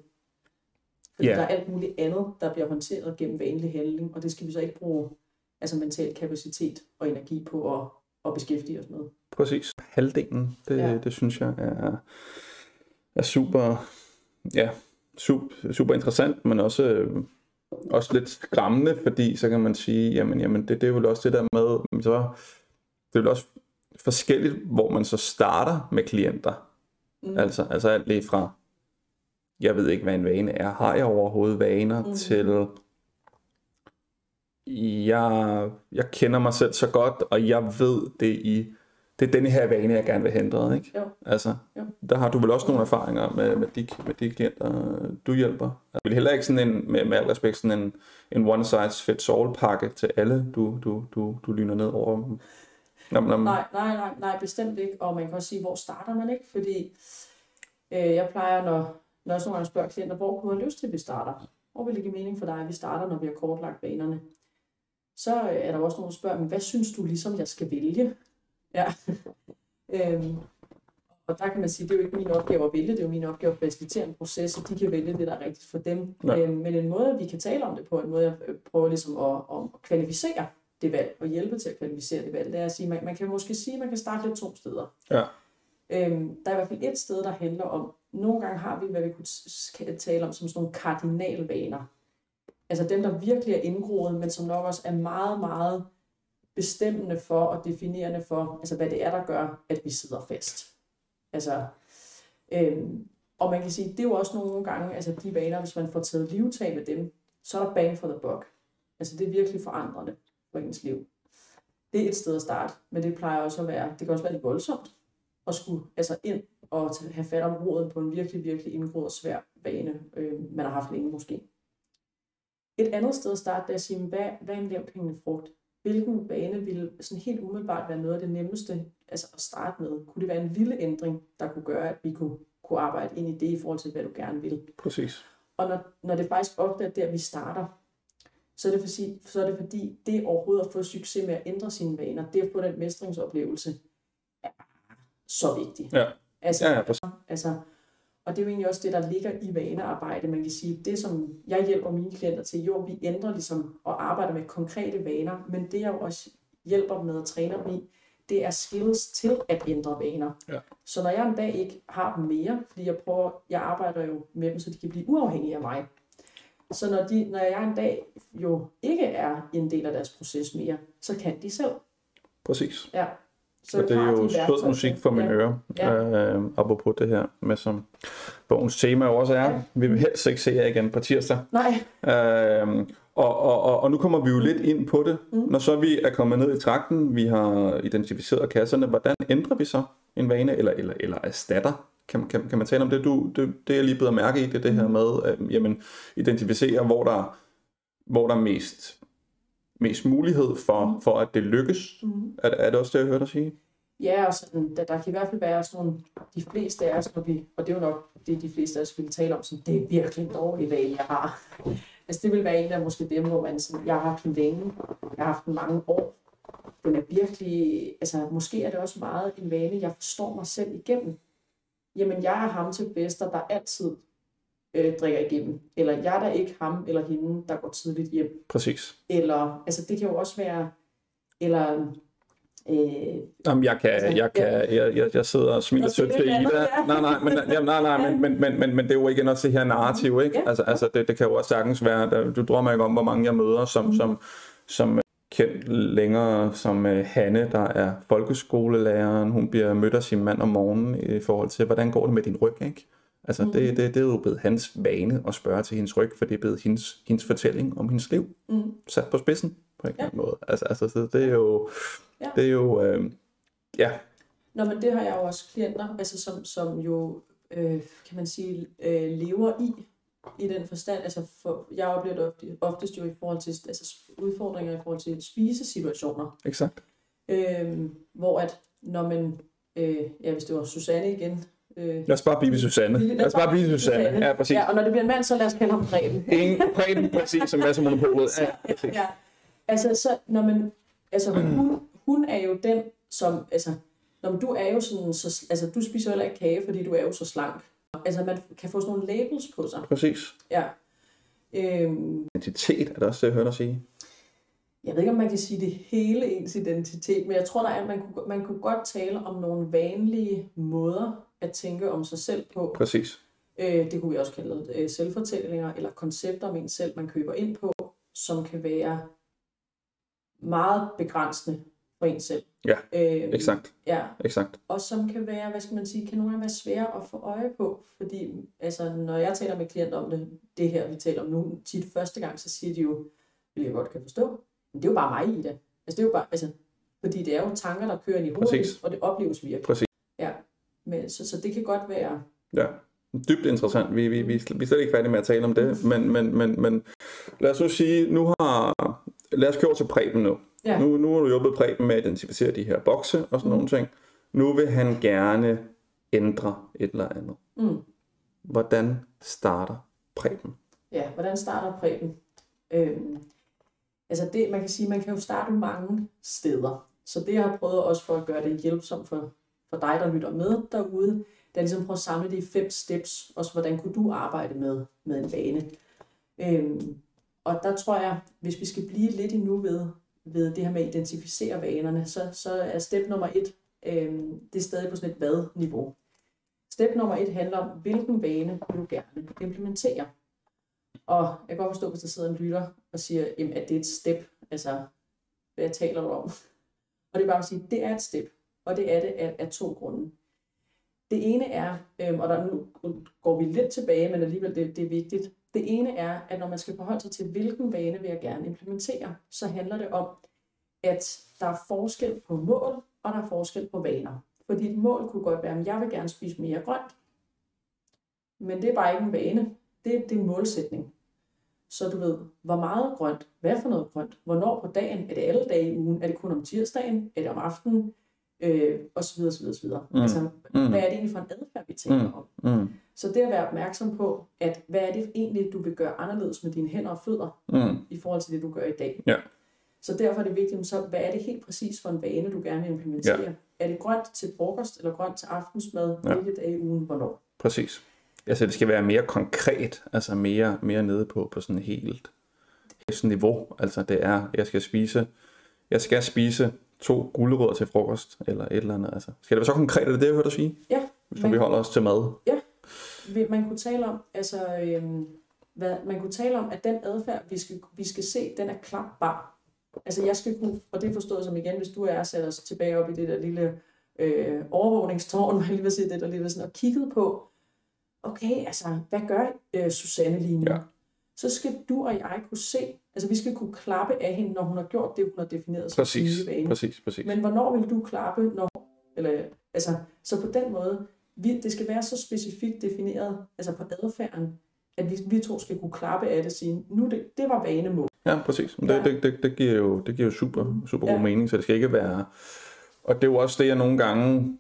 [SPEAKER 2] Fordi
[SPEAKER 1] Ja.
[SPEAKER 2] der er alt muligt andet, der bliver håndteret gennem vanlig handling, og det skal vi så ikke bruge altså mental kapacitet og energi på at, at beskæftige os med.
[SPEAKER 1] Præcis. Halvdelen, det,
[SPEAKER 2] Ja.
[SPEAKER 1] det synes jeg er, er super, ja, super, super interessant, men også, øh, også lidt skræmmende, fordi så kan man sige, jamen, jamen det, det er jo også det der med, så det er jo også forskelligt, hvor man så starter med klienter. Mm. Altså, altså alt lige fra, jeg ved ikke, hvad en vane er. Har jeg overhovedet vaner mm. til, jeg, jeg kender mig selv så godt, og jeg ved det i, det er denne her vane, jeg gerne vil have ændret, ikke?
[SPEAKER 2] Jo.
[SPEAKER 1] Altså,
[SPEAKER 2] Jo.
[SPEAKER 1] der har du vel også nogle erfaringer med, med, de, med de klienter, du hjælper. Jeg vil heller ikke sådan en, med, med al respekt, sådan en, en one size fits all pakke til alle, du, du, du, du lyner ned over Nam, nam.
[SPEAKER 2] Nej, nej, nej, nej, bestemt ikke. Og man kan også sige, hvor starter man ikke? Fordi øh, jeg plejer, når, når jeg nogle gange spørger klienter, hvor kunne have lyst til, at vi starter? Hvor vil det give mening for dig, at vi starter, når vi har kortlagt vanerne? Så øh, er der også nogen, der spørger, men hvad synes du ligesom, jeg skal vælge? Ja. øhm, og der kan man sige, det er jo ikke min opgave at vælge, det er jo min opgave at facilitere en proces, så de kan vælge det, der er rigtigt for dem.
[SPEAKER 1] Ja.
[SPEAKER 2] Øhm, men en måde, vi kan tale om det på, en måde, jeg øh, prøver ligesom at, at kvalificere det valg, og hjælpe til at kvalificere det valg, det er at sige, man, man kan måske sige, at man kan starte lidt to steder.
[SPEAKER 1] Ja.
[SPEAKER 2] Øhm, der er i hvert fald et sted, der handler om, nogle gange har vi, hvad vi kunne tale om som sådan nogle kardinalvaner. Altså dem, der virkelig er indgroet, men som nok også er meget, meget bestemmende for og definerende for, altså hvad det er, der gør, at vi sidder fast. Altså, øhm, og man kan sige, det er jo også nogle gange, altså de vaner, hvis man får taget livtag med dem, så er der bang for the buck. Altså det er virkelig forandrende for ens liv. Det er et sted at starte, men det plejer også at være, det kan også være lidt voldsomt at skulle altså ind og have fat om roden på en virkelig, virkelig indgroet og svær vane, øh, man har haft længe måske. Et andet sted at starte, det er at sige, hvad, hvad er en lavt hængende frugt? Hvilken vane ville sådan helt umiddelbart være noget af det nemmeste altså at starte med? Kunne det være en lille ændring, der kunne gøre, at vi kunne, kunne arbejde ind i det i forhold til, hvad du gerne vil?
[SPEAKER 1] Præcis.
[SPEAKER 2] Og når, når det faktisk ofte er der, vi starter, så er, det fordi, så er det fordi, det overhovedet at få succes med at ændre sine vaner, det at få den mestringsoplevelse, er så vigtigt.
[SPEAKER 1] Ja.
[SPEAKER 2] Altså,
[SPEAKER 1] Ja, ja,
[SPEAKER 2] altså, og det er jo egentlig også det, der ligger i vanearbejde. Man kan sige, det som jeg hjælper mine klienter til, jo, vi ændrer ligesom og arbejder med konkrete vaner, men det jeg jo også hjælper med at træne dem i, det er skills til at ændre vaner.
[SPEAKER 1] Ja.
[SPEAKER 2] Så når jeg en dag ikke har dem mere, fordi jeg prøver, jeg arbejder jo med dem, så de kan blive uafhængige af mig. Så når, de, når jeg en dag jo ikke er en del af deres proces mere, så kan de selv.
[SPEAKER 1] Præcis.
[SPEAKER 2] Ja.
[SPEAKER 1] Så og det er
[SPEAKER 2] de
[SPEAKER 1] jo
[SPEAKER 2] værktøjer
[SPEAKER 1] sød musik for mine
[SPEAKER 2] ja.
[SPEAKER 1] ører,
[SPEAKER 2] Ja.
[SPEAKER 1] øh, apropos det her med som bogens tema også er.
[SPEAKER 2] Ja.
[SPEAKER 1] Vi vil helst ikke se jer igen på tirsdag.
[SPEAKER 2] Nej,
[SPEAKER 1] Øh, og, og, og, og nu kommer vi jo lidt ind på det. Mm. Når så vi er kommet ned i trakten, vi har identificeret kasserne, hvordan ændrer vi så en vane, eller, eller, eller erstatter? Kan, kan, kan man tale om det? Du, det, det jeg lige blevet mærke i, det det her med, øh, jamen, identificere, hvor der, hvor der er mest, mest mulighed for, for, at det lykkes. Mm. Er, er det også det, jeg hørte dig sige?
[SPEAKER 2] Ja, og sådan, der, der kan i hvert fald være sådan nogle, de fleste af os, når vi, og det er jo nok det, de fleste af os vil tale om, sådan, det er virkelig en dårlig vane, jeg har. Altså det vil være en af måske dem, hvor man sådan, jeg har haft den længe, jeg har haft den mange år. Den er virkelig, altså måske er det også meget en vane, jeg forstår mig selv igennem. Jamen jeg er ham til bedster, der altid øh, drikker igennem. Eller jeg er da ikke ham eller hende, der går tidligt hjem.
[SPEAKER 1] Præcis.
[SPEAKER 2] Eller, altså det kan jo også være, eller øh,
[SPEAKER 1] Jamen, jeg kan,
[SPEAKER 2] Altså,
[SPEAKER 1] jeg kan, jeg, jeg, jeg sidder og smiler sødt til Ida.
[SPEAKER 2] ja.
[SPEAKER 1] Nej, nej, men, jamen, nej, nej, men, men, men, men, men det er jo igen også det her narrativ, ikke?
[SPEAKER 2] Ja.
[SPEAKER 1] Altså, altså det, det kan jo også sagtens være, der, du drømmer ikke om, hvor mange jeg møder, som,
[SPEAKER 2] Mhm.
[SPEAKER 1] som, som kendt længere som uh, Hanne, der er folkeskolelæreren. Hun bliver mødt af sin mand om morgenen i forhold til, hvordan går det med din ryg, ikke? Altså, det,
[SPEAKER 2] Mhm.
[SPEAKER 1] det, det er jo blevet hans vane at spørge til hendes ryg, for det er blevet hendes, hendes fortælling om hendes liv,
[SPEAKER 2] mm,
[SPEAKER 1] sat på spidsen på en
[SPEAKER 2] Ja.
[SPEAKER 1] eller anden måde. Altså, altså så det er jo,
[SPEAKER 2] Ja.
[SPEAKER 1] det er jo, øh, ja,
[SPEAKER 2] Nå, men det har jeg jo også klienter, altså som, som jo, øh, kan man sige, øh, lever i, i den forstand, altså for, jeg oplever det ofte, oftest jo i forhold til altså udfordringer i forhold til spisesituationer,
[SPEAKER 1] exakt.
[SPEAKER 2] øh, hvor at når man, øh, ja hvis det var Susanne igen, øh,
[SPEAKER 1] Lad os bare blive ved Susanne. Lad os bare blive ved Susanne. Ja, præcis.
[SPEAKER 2] Ja, og når det bliver en mand, så lad os kalde ham Preben.
[SPEAKER 1] Ingen prægen præcis som Mads og Monopolet. Ja, præcis.
[SPEAKER 2] Ja. Altså, så, når man, altså hun, hun er jo den, som, altså, når du er jo sådan, så, altså, du spiser heller ikke kage, fordi du er jo så slank. Altså, man kan få sådan nogle labels på sig.
[SPEAKER 1] præcis.
[SPEAKER 2] Ja. Øhm,
[SPEAKER 1] Identitet er det også det, jeg hørte dig sige.
[SPEAKER 2] jeg ved ikke, om man kan sige det hele ens identitet, men jeg tror, der er, at man kunne, man kunne godt tale om nogle vanlige måder at tænke om sig selv på.
[SPEAKER 1] Præcis.
[SPEAKER 2] Øh, det kunne vi også kalde øh, selvfortællinger eller koncepter om en selv, man køber ind på, som kan være meget begrænsende for en selv.
[SPEAKER 1] Ja,
[SPEAKER 2] øh,
[SPEAKER 1] Exakt.
[SPEAKER 2] Ja,
[SPEAKER 1] Exakt.
[SPEAKER 2] og som kan være, hvad skal man sige, kan nogle gange være svære at få øje på, fordi altså, når jeg taler med klienter om det, det her, vi taler om nu, tit første gang, så siger de jo, vil jeg godt kan forstå, men det er jo bare mig i det. Altså, det er jo bare, altså, fordi det er jo tanker, der kører ind i hovedet,
[SPEAKER 1] Præcis.
[SPEAKER 2] og det opleves virkelig.
[SPEAKER 1] Præcis.
[SPEAKER 2] Ja, men, så, så det kan godt være,
[SPEAKER 1] Ja, dybt interessant. Vi, vi, vi, vi er slet ikke færdige med at tale om det, men, men, men, men lad os nu sige, nu har, lad os køre til Preben nu.
[SPEAKER 2] Ja.
[SPEAKER 1] Nu, nu har du hjulpet Preben med at identificere de her bokse og sådan mm. nogle ting. Nu vil han gerne ændre et eller andet.
[SPEAKER 2] mm,
[SPEAKER 1] Hvordan starter Preben?
[SPEAKER 2] ja, hvordan starter Preben? Øhm, altså det, man kan sige, man kan jo starte mange steder. Så det, jeg har prøvet også for at gøre det hjælpsomt for, for dig, der lytter med derude, det er ligesom prøve at samle de fem steps, også hvordan kunne du arbejde med, med en vane. Øhm, og der tror jeg, hvis vi skal blive lidt endnu ved, ved det her med at identificere vanerne, så, så er step nummer et, øh, det er stadig på sådan et hvad-niveau. Step nummer et handler om, hvilken vane vil du gerne implementere. Og jeg kan godt forstå, hvis der sidder en lytter og siger, jamen, at det er et step, altså, hvad taler du om? Og det er bare at sige, det er et step, og det er det af, af to grunde. Det ene er, øhm, og der nu går vi lidt tilbage, men alligevel det, det er vigtigt. Det ene er, at når man skal forholde sig til, hvilken vane vil jeg gerne implementere, så handler det om, at der er forskel på mål, og der er forskel på vaner. Fordi et mål kunne godt være, at jeg vil gerne spise mere grønt, men det er bare ikke en vane. Det, det er en målsætning. Så du ved, hvor meget grønt, hvad for noget grønt, hvornår på dagen, er det alle dage i ugen, er det kun om tirsdagen, er det om aftenen, øh, og så videre, så videre, så videre.
[SPEAKER 1] Mm.
[SPEAKER 2] Altså,
[SPEAKER 1] Mm.
[SPEAKER 2] hvad er det egentlig for en adfærd, vi taler
[SPEAKER 1] Mm.
[SPEAKER 2] om?
[SPEAKER 1] Mm.
[SPEAKER 2] Så det at være opmærksom på, at hvad er det egentlig, du vil gøre anderledes med dine hænder og fødder,
[SPEAKER 1] Mm.
[SPEAKER 2] i forhold til det, du gør i dag.
[SPEAKER 1] Ja.
[SPEAKER 2] Så derfor er det vigtigt, så hvad er det helt præcis for en vane, du gerne vil implementere?
[SPEAKER 1] Ja.
[SPEAKER 2] Er det grønt til frokost, eller grønt til aftensmad,
[SPEAKER 1] Ja.
[SPEAKER 2] hvilke dage i ugen, hvornår?
[SPEAKER 1] Præcis. Altså, det skal være mere konkret, altså mere, mere nede på, på sådan helt sådan niveau. Altså, det er, jeg skal spise, jeg skal spise to gulerødder til frokost, eller et eller andet. Altså, skal det være så konkret, er det det, jeg hørte dig sige?
[SPEAKER 2] Ja,
[SPEAKER 1] Så vi holder os til mad.
[SPEAKER 2] Vil- man kunne tale om, altså, øhm, hvad, man kunne tale om, at den adfærd, vi skal, vi skal se, den er klapbar. Altså jeg skal kunne, og det er forstået som igen, hvis du er sat os tilbage op i det der lille øh, overvågningstårn, jeg lige vil sige det, der lige sådan, og kigget på, okay, altså, hvad gør øh, Susanne lige nu?
[SPEAKER 1] Ja.
[SPEAKER 2] Så skal du og jeg kunne se, altså vi skal kunne klappe af hende, når hun har gjort det, hun har defineret som
[SPEAKER 1] Præcis,
[SPEAKER 2] vane.
[SPEAKER 1] præcis, præcis.
[SPEAKER 2] Men hvornår vil du klappe, når, eller, altså, så på den måde, vi, det skal være så specifikt defineret, altså på adfærden, at vi, vi to skal kunne klappe af det og sige, nu det, det var vanemål.
[SPEAKER 1] Ja, præcis. Det,
[SPEAKER 2] Ja.
[SPEAKER 1] det, det, det, giver jo, det giver jo super, super god
[SPEAKER 2] Ja.
[SPEAKER 1] mening, så det skal ikke være... Og det er jo også det, jeg nogle gange,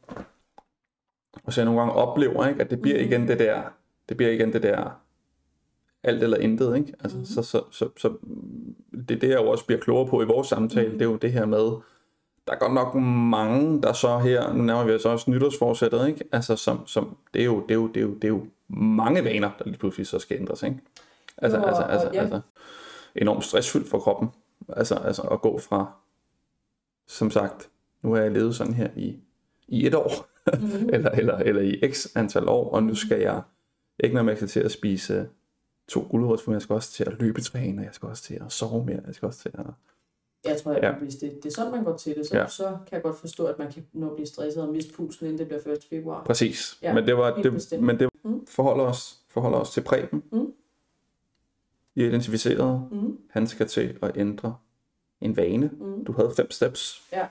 [SPEAKER 1] og så jeg nogle gange oplever, ikke? at det bliver
[SPEAKER 2] Mhm.
[SPEAKER 1] igen det der, det bliver igen det der alt eller intet, ikke? Altså,
[SPEAKER 2] Mhm.
[SPEAKER 1] så, så, så, så, det er det, jeg jo også bliver klogere på i vores samtale,
[SPEAKER 2] Mhm.
[SPEAKER 1] det er jo det her med, der er godt nok mange, der så her, nu nærmer vi os også nytårsforsættet, ikke? Altså, som, som, det, er jo, det, er jo, det, er jo, det er jo mange vaner, der lige pludselig så skal ændres, ikke? Altså,
[SPEAKER 2] Jo,
[SPEAKER 1] altså, altså,
[SPEAKER 2] ja.
[SPEAKER 1] altså, enormt stressfyldt for kroppen. Altså, altså at gå fra, som sagt, nu har jeg levet sådan her i, i et år,
[SPEAKER 2] Mm-hmm.
[SPEAKER 1] eller, eller, eller i x antal år, og nu skal jeg ikke når skal til at spise to men jeg skal også til at løbetræne, og jeg skal også til at sove mere, jeg skal også til at...
[SPEAKER 2] Jeg tror, at
[SPEAKER 1] Ja.
[SPEAKER 2] hvis det, det er sådan, man går til det, så,
[SPEAKER 1] Ja.
[SPEAKER 2] så kan jeg godt forstå, at man kan nå at blive stresset og miste pulsen, inden det bliver 1. februar.
[SPEAKER 1] Præcis.
[SPEAKER 2] Ja,
[SPEAKER 1] men det var, det,
[SPEAKER 2] bestemt.
[SPEAKER 1] men det
[SPEAKER 2] Mm.
[SPEAKER 1] forholder os, forholder os til Preben.
[SPEAKER 2] Mm.
[SPEAKER 1] I identificeret,
[SPEAKER 2] Mm.
[SPEAKER 1] han skal til at ændre en vane.
[SPEAKER 2] Mm.
[SPEAKER 1] Du havde fem steps.
[SPEAKER 2] Ja,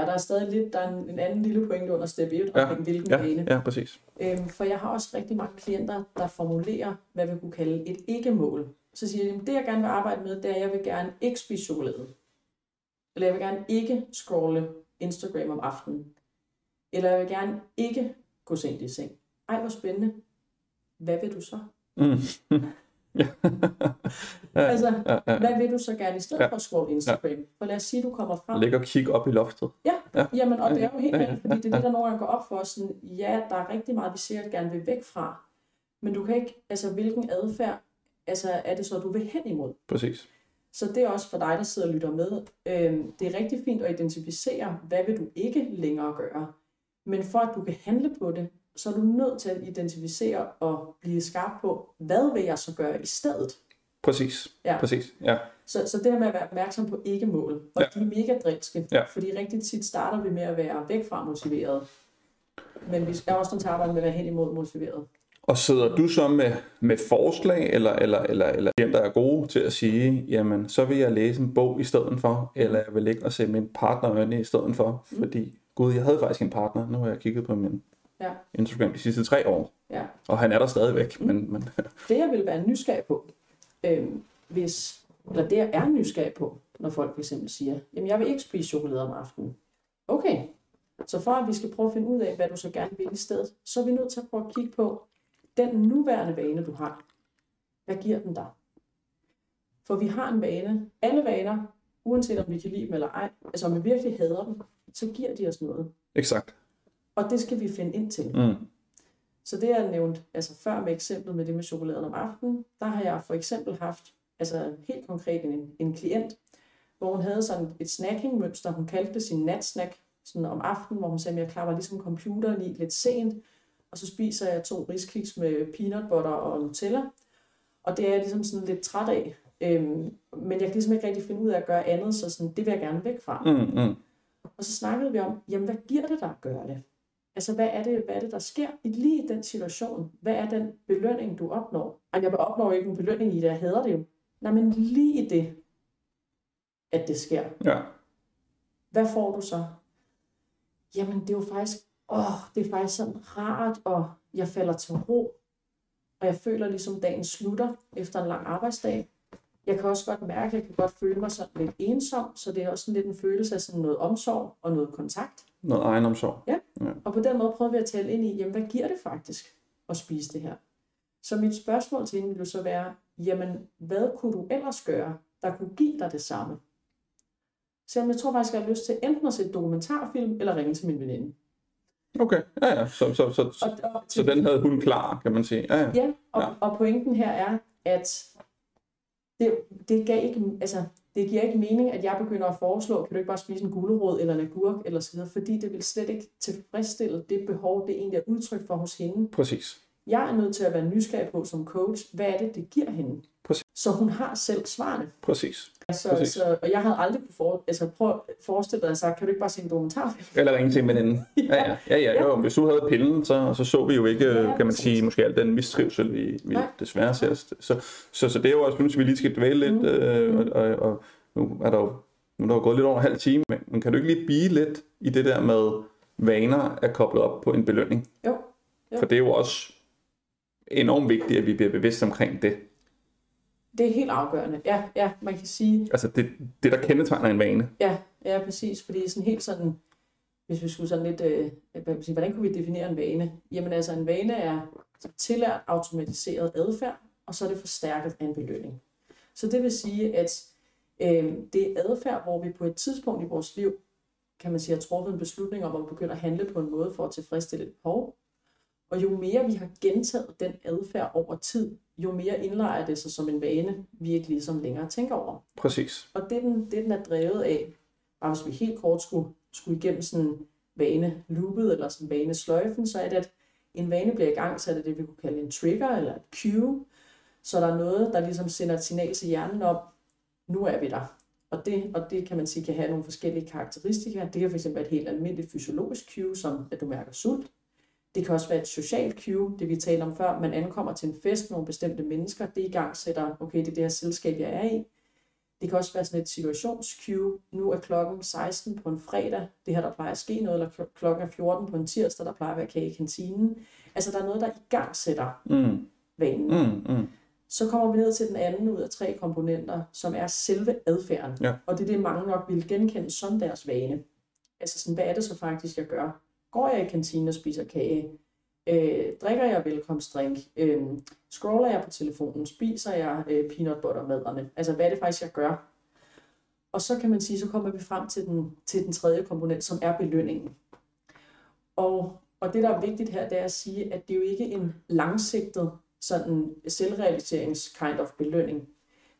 [SPEAKER 2] der er stadig lidt, der er en, en anden lille pointe under step 1,
[SPEAKER 1] Ja.
[SPEAKER 2] omkring hvilken
[SPEAKER 1] Ja,
[SPEAKER 2] vane.
[SPEAKER 1] ja, præcis.
[SPEAKER 2] Øhm, for jeg har også rigtig mange klienter, der formulerer, hvad vi kunne kalde et ikke-mål. Så siger de, "Jamen, det jeg gerne vil arbejde med, det er, at jeg vil gerne ikke spise chokolade. Eller jeg vil gerne ikke scrolle Instagram om aftenen. Eller jeg vil gerne ikke gå sent i seng. Ej, hvor spændende. Hvad vil du så?
[SPEAKER 1] Mm. ja. Ja,
[SPEAKER 2] Altså,
[SPEAKER 1] ja, ja.
[SPEAKER 2] hvad vil du så gerne i stedet
[SPEAKER 1] Ja.
[SPEAKER 2] for at scrolle Instagram? For lad os sige, du kommer frem.
[SPEAKER 1] Ligge og kigge op i loftet.
[SPEAKER 2] Ja,
[SPEAKER 1] Ja.
[SPEAKER 2] jamen, og det er jo helt
[SPEAKER 1] Ja, ja,
[SPEAKER 2] fordi det er det, der nogle gange går op for os. Sådan, ja, der er rigtig meget, vi sikkert gerne vil væk fra. Men du kan ikke, altså hvilken adfærd altså, er det så, du vil hen imod?
[SPEAKER 1] Præcis.
[SPEAKER 2] Så det er også for dig, der sidder og lytter med. Øhm, det er rigtig fint at identificere, hvad vil du ikke længere gøre. Men for at du kan handle på det, så er du nødt til at identificere og blive skarp på, hvad vil jeg så gøre i stedet?
[SPEAKER 1] Præcis.
[SPEAKER 2] Ja.
[SPEAKER 1] Præcis. Ja.
[SPEAKER 2] Så, så det her med at være opmærksom på ikke-mål, og
[SPEAKER 1] Ja.
[SPEAKER 2] de er mega drilske,
[SPEAKER 1] Ja.
[SPEAKER 2] fordi rigtig tit starter vi med at være væk fra motiveret, men vi skal også nødt til at arbejde med at være hen imod motiveret.
[SPEAKER 1] Og sidder du så med, med forslag, eller, eller, eller, eller klienter er gode til at sige, jamen, så vil jeg læse en bog i stedet for, eller jeg vil ligge og se min partner øjne i stedet for,
[SPEAKER 2] Mm.
[SPEAKER 1] fordi, gud, jeg havde faktisk en partner, nu har jeg kigget på min
[SPEAKER 2] Ja,
[SPEAKER 1] Instagram de sidste tre år,
[SPEAKER 2] ja.
[SPEAKER 1] og han er der stadigvæk,
[SPEAKER 2] Mm.
[SPEAKER 1] men, men
[SPEAKER 2] Det jeg vil være nysgerrig på, øhm, hvis, eller det jeg er nysgerrig på, når folk fx siger, jamen jeg vil ikke spise chokolade om aftenen. Okay, så for at vi skal prøve at finde ud af, hvad du så gerne vil i stedet, så er vi nødt til at prøve at kigge på, den nuværende vane, du har, hvad giver den dig? For vi har en vane, alle vaner, uanset om vi kan lide dem eller ej, altså om vi virkelig hader dem, så giver de os noget.
[SPEAKER 1] exakt.
[SPEAKER 2] Og det skal vi finde ind til.
[SPEAKER 1] Mm.
[SPEAKER 2] Så det jeg nævnte altså før med eksemplet med det med chokoladen om aftenen, der har jeg for eksempel haft altså helt konkret en, en klient, hvor hun havde sådan et snackingmønster, hun kaldte det sin natsnack, sådan om aftenen, hvor hun sagde, at jeg klapper ligesom computeren i lidt sent, og så spiser jeg to riskiks med peanut butter og Nutella, og det er jeg ligesom sådan lidt træt af, øhm, men jeg kan ligesom ikke rigtig finde ud af at gøre andet, så sådan, det vil jeg gerne væk fra.
[SPEAKER 1] Mm, mm.
[SPEAKER 2] Og så snakkede vi om, jamen hvad giver det dig at gøre det? Altså hvad er det, hvad er det der sker i lige den situation? Hvad er den belønning, du opnår? Ej, jeg opnår jo ikke en belønning i det, jeg hader det jo. Nej, men lige i det, at det sker.
[SPEAKER 1] Ja.
[SPEAKER 2] Hvad får du så? Jamen det er jo faktisk, åh, det er faktisk sådan rart, og jeg falder til ro. Og jeg føler ligesom dagen slutter efter en lang arbejdsdag. Jeg kan også godt mærke, at jeg kan godt føle mig sådan lidt ensom, så det er også sådan lidt en følelse af sådan noget omsorg og noget kontakt.
[SPEAKER 1] Noget egenomsorg.
[SPEAKER 2] Og på den måde prøver vi at tale ind i, jamen hvad giver det faktisk at spise det her? Så mit spørgsmål til hende ville så være, jamen hvad kunne du ellers gøre, der kunne give dig det samme? Så jeg tror faktisk, jeg har lyst til enten at se dokumentarfilm, eller ringe til min veninde.
[SPEAKER 1] Okay, ja, ja. Så, så, så,
[SPEAKER 2] Og, og,
[SPEAKER 1] så den havde hun klar, kan man sige. Ja, ja.
[SPEAKER 2] Ja, og,
[SPEAKER 1] Ja.
[SPEAKER 2] ja. og pointen her er, at det, det, gav ikke, altså, det giver ikke mening, at jeg begynder at foreslå, kan du ikke bare spise en gulerod eller en agurk eller så videre, fordi det vil slet ikke tilfredsstille det behov, det egentlig er udtryk for hos hende.
[SPEAKER 1] Præcis.
[SPEAKER 2] Jeg er nødt til at være nysgerrig på som coach, hvad er det, det giver hende? Så hun har selv svarene.
[SPEAKER 1] Præcis.
[SPEAKER 2] Så,
[SPEAKER 1] Præcis.
[SPEAKER 2] så, og jeg havde aldrig kunne for, altså, prøv at forestille dig, sagde, kan du ikke bare se en dokumentarfilm?
[SPEAKER 1] Eller ringe til en veninde. Ja, ja. ja, ja. Jo, hvis du havde pillen, så, så så vi jo ikke,
[SPEAKER 2] Ja,
[SPEAKER 1] kan man
[SPEAKER 2] præcis.
[SPEAKER 1] sige, måske al den mistrivsel, vi, vi
[SPEAKER 2] Nej.
[SPEAKER 1] desværre ser. Så, så, så det er jo også, synes vi lige skal dvæle lidt,
[SPEAKER 2] Mm.
[SPEAKER 1] øh, og, og, og nu er der jo nu er der jo gået lidt over en halv time, men, men kan du ikke lige blive lidt i det der med vaner er koblet op på en belønning?
[SPEAKER 2] Jo. Jo.
[SPEAKER 1] For det er jo også enormt vigtigt, at vi bliver bevidst omkring det.
[SPEAKER 2] Det er helt afgørende. Ja, ja, man kan sige,
[SPEAKER 1] Altså det, det der kendetegner en vane.
[SPEAKER 2] Ja, ja, præcis. Fordi sådan helt sådan, hvis vi skulle sådan lidt, øh, hvad sige, hvordan kunne vi definere en vane? Jamen altså, en vane er tillært automatiseret adfærd, og så er det forstærket af en belønning. Så det vil sige, at øh, det er adfærd, hvor vi på et tidspunkt i vores liv, kan man sige, har truffet en beslutning om at begynde at handle på en måde for at tilfredsstille et behov. Og jo mere vi har gentaget den adfærd over tid, jo mere indlejer det sig som en vane, vi ikke ligesom længere tænker over.
[SPEAKER 1] Præcis.
[SPEAKER 2] Og det, den, det, den er drevet af, bare hvis vi helt kort skulle, skulle igennem sådan en vane loopet eller sådan vane sløjfen, så er det, at en vane bliver i gang, så er det det, vi kunne kalde en trigger eller et cue. Så der er noget, der ligesom sender et signal til hjernen om, nu er vi der. Og det, og det kan man sige kan have nogle forskellige karakteristika. Det kan fx være et helt almindeligt fysiologisk cue, som at du mærker sult. Det kan også være et socialt cue, det vi talte om før. Man ankommer til en fest med nogle bestemte mennesker. Det i gang sætter, okay, det er det her selskab, jeg er i. Det kan også være sådan et situationscue. Nu er klokken 16 på en fredag. Det her, der plejer at ske noget. Eller kl- klokken er 14 på en tirsdag, der plejer at være kage i kantinen. Altså, der er noget, der i gang sætter
[SPEAKER 1] Mm,
[SPEAKER 2] vanen.
[SPEAKER 1] mm, mm.
[SPEAKER 2] Så kommer vi ned til den anden ud af tre komponenter, som er selve adfærden.
[SPEAKER 1] Ja.
[SPEAKER 2] Og det er det, mange nok vil genkende som deres vane. Altså sådan, hvad er det så faktisk, jeg gør? Går jeg i kantinen og spiser kage? Øh, drikker jeg velkomstdrink? Øh, scroller jeg på telefonen? Spiser jeg øh, peanut butter maderne? Altså, hvad er det faktisk, jeg gør? Og så kan man sige, så kommer vi frem til den, til den tredje komponent, som er belønningen. Og, og det, der er vigtigt her, det er at sige, at det er jo ikke en langsigtet sådan selvrealiserings kind of belønning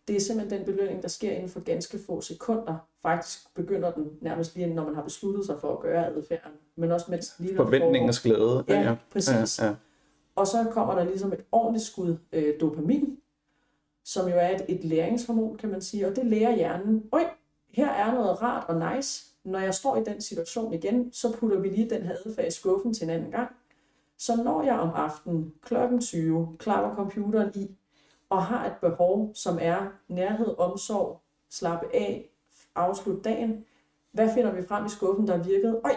[SPEAKER 2] det er simpelthen den belønning, der sker inden for ganske få sekunder. Faktisk begynder den nærmest lige, når man har besluttet sig for at gøre adfærden, men også mens lige
[SPEAKER 1] Forventningens glæde.
[SPEAKER 2] Ja, præcis.
[SPEAKER 1] Ja, ja.
[SPEAKER 2] Og så kommer der ligesom et ordentligt skud øh, dopamin, som jo er et, et læringshormon, kan man sige, og det lærer hjernen, øj, her er noget rart og nice. Når jeg står i den situation igen, så putter vi lige den her adfærd i skuffen til en anden gang. Så når jeg om aftenen klokken 20 klapper computeren i, og har et behov, som er nærhed, omsorg, slappe af, afslutte dagen, hvad finder vi frem i skuffen, der virkede? Øj,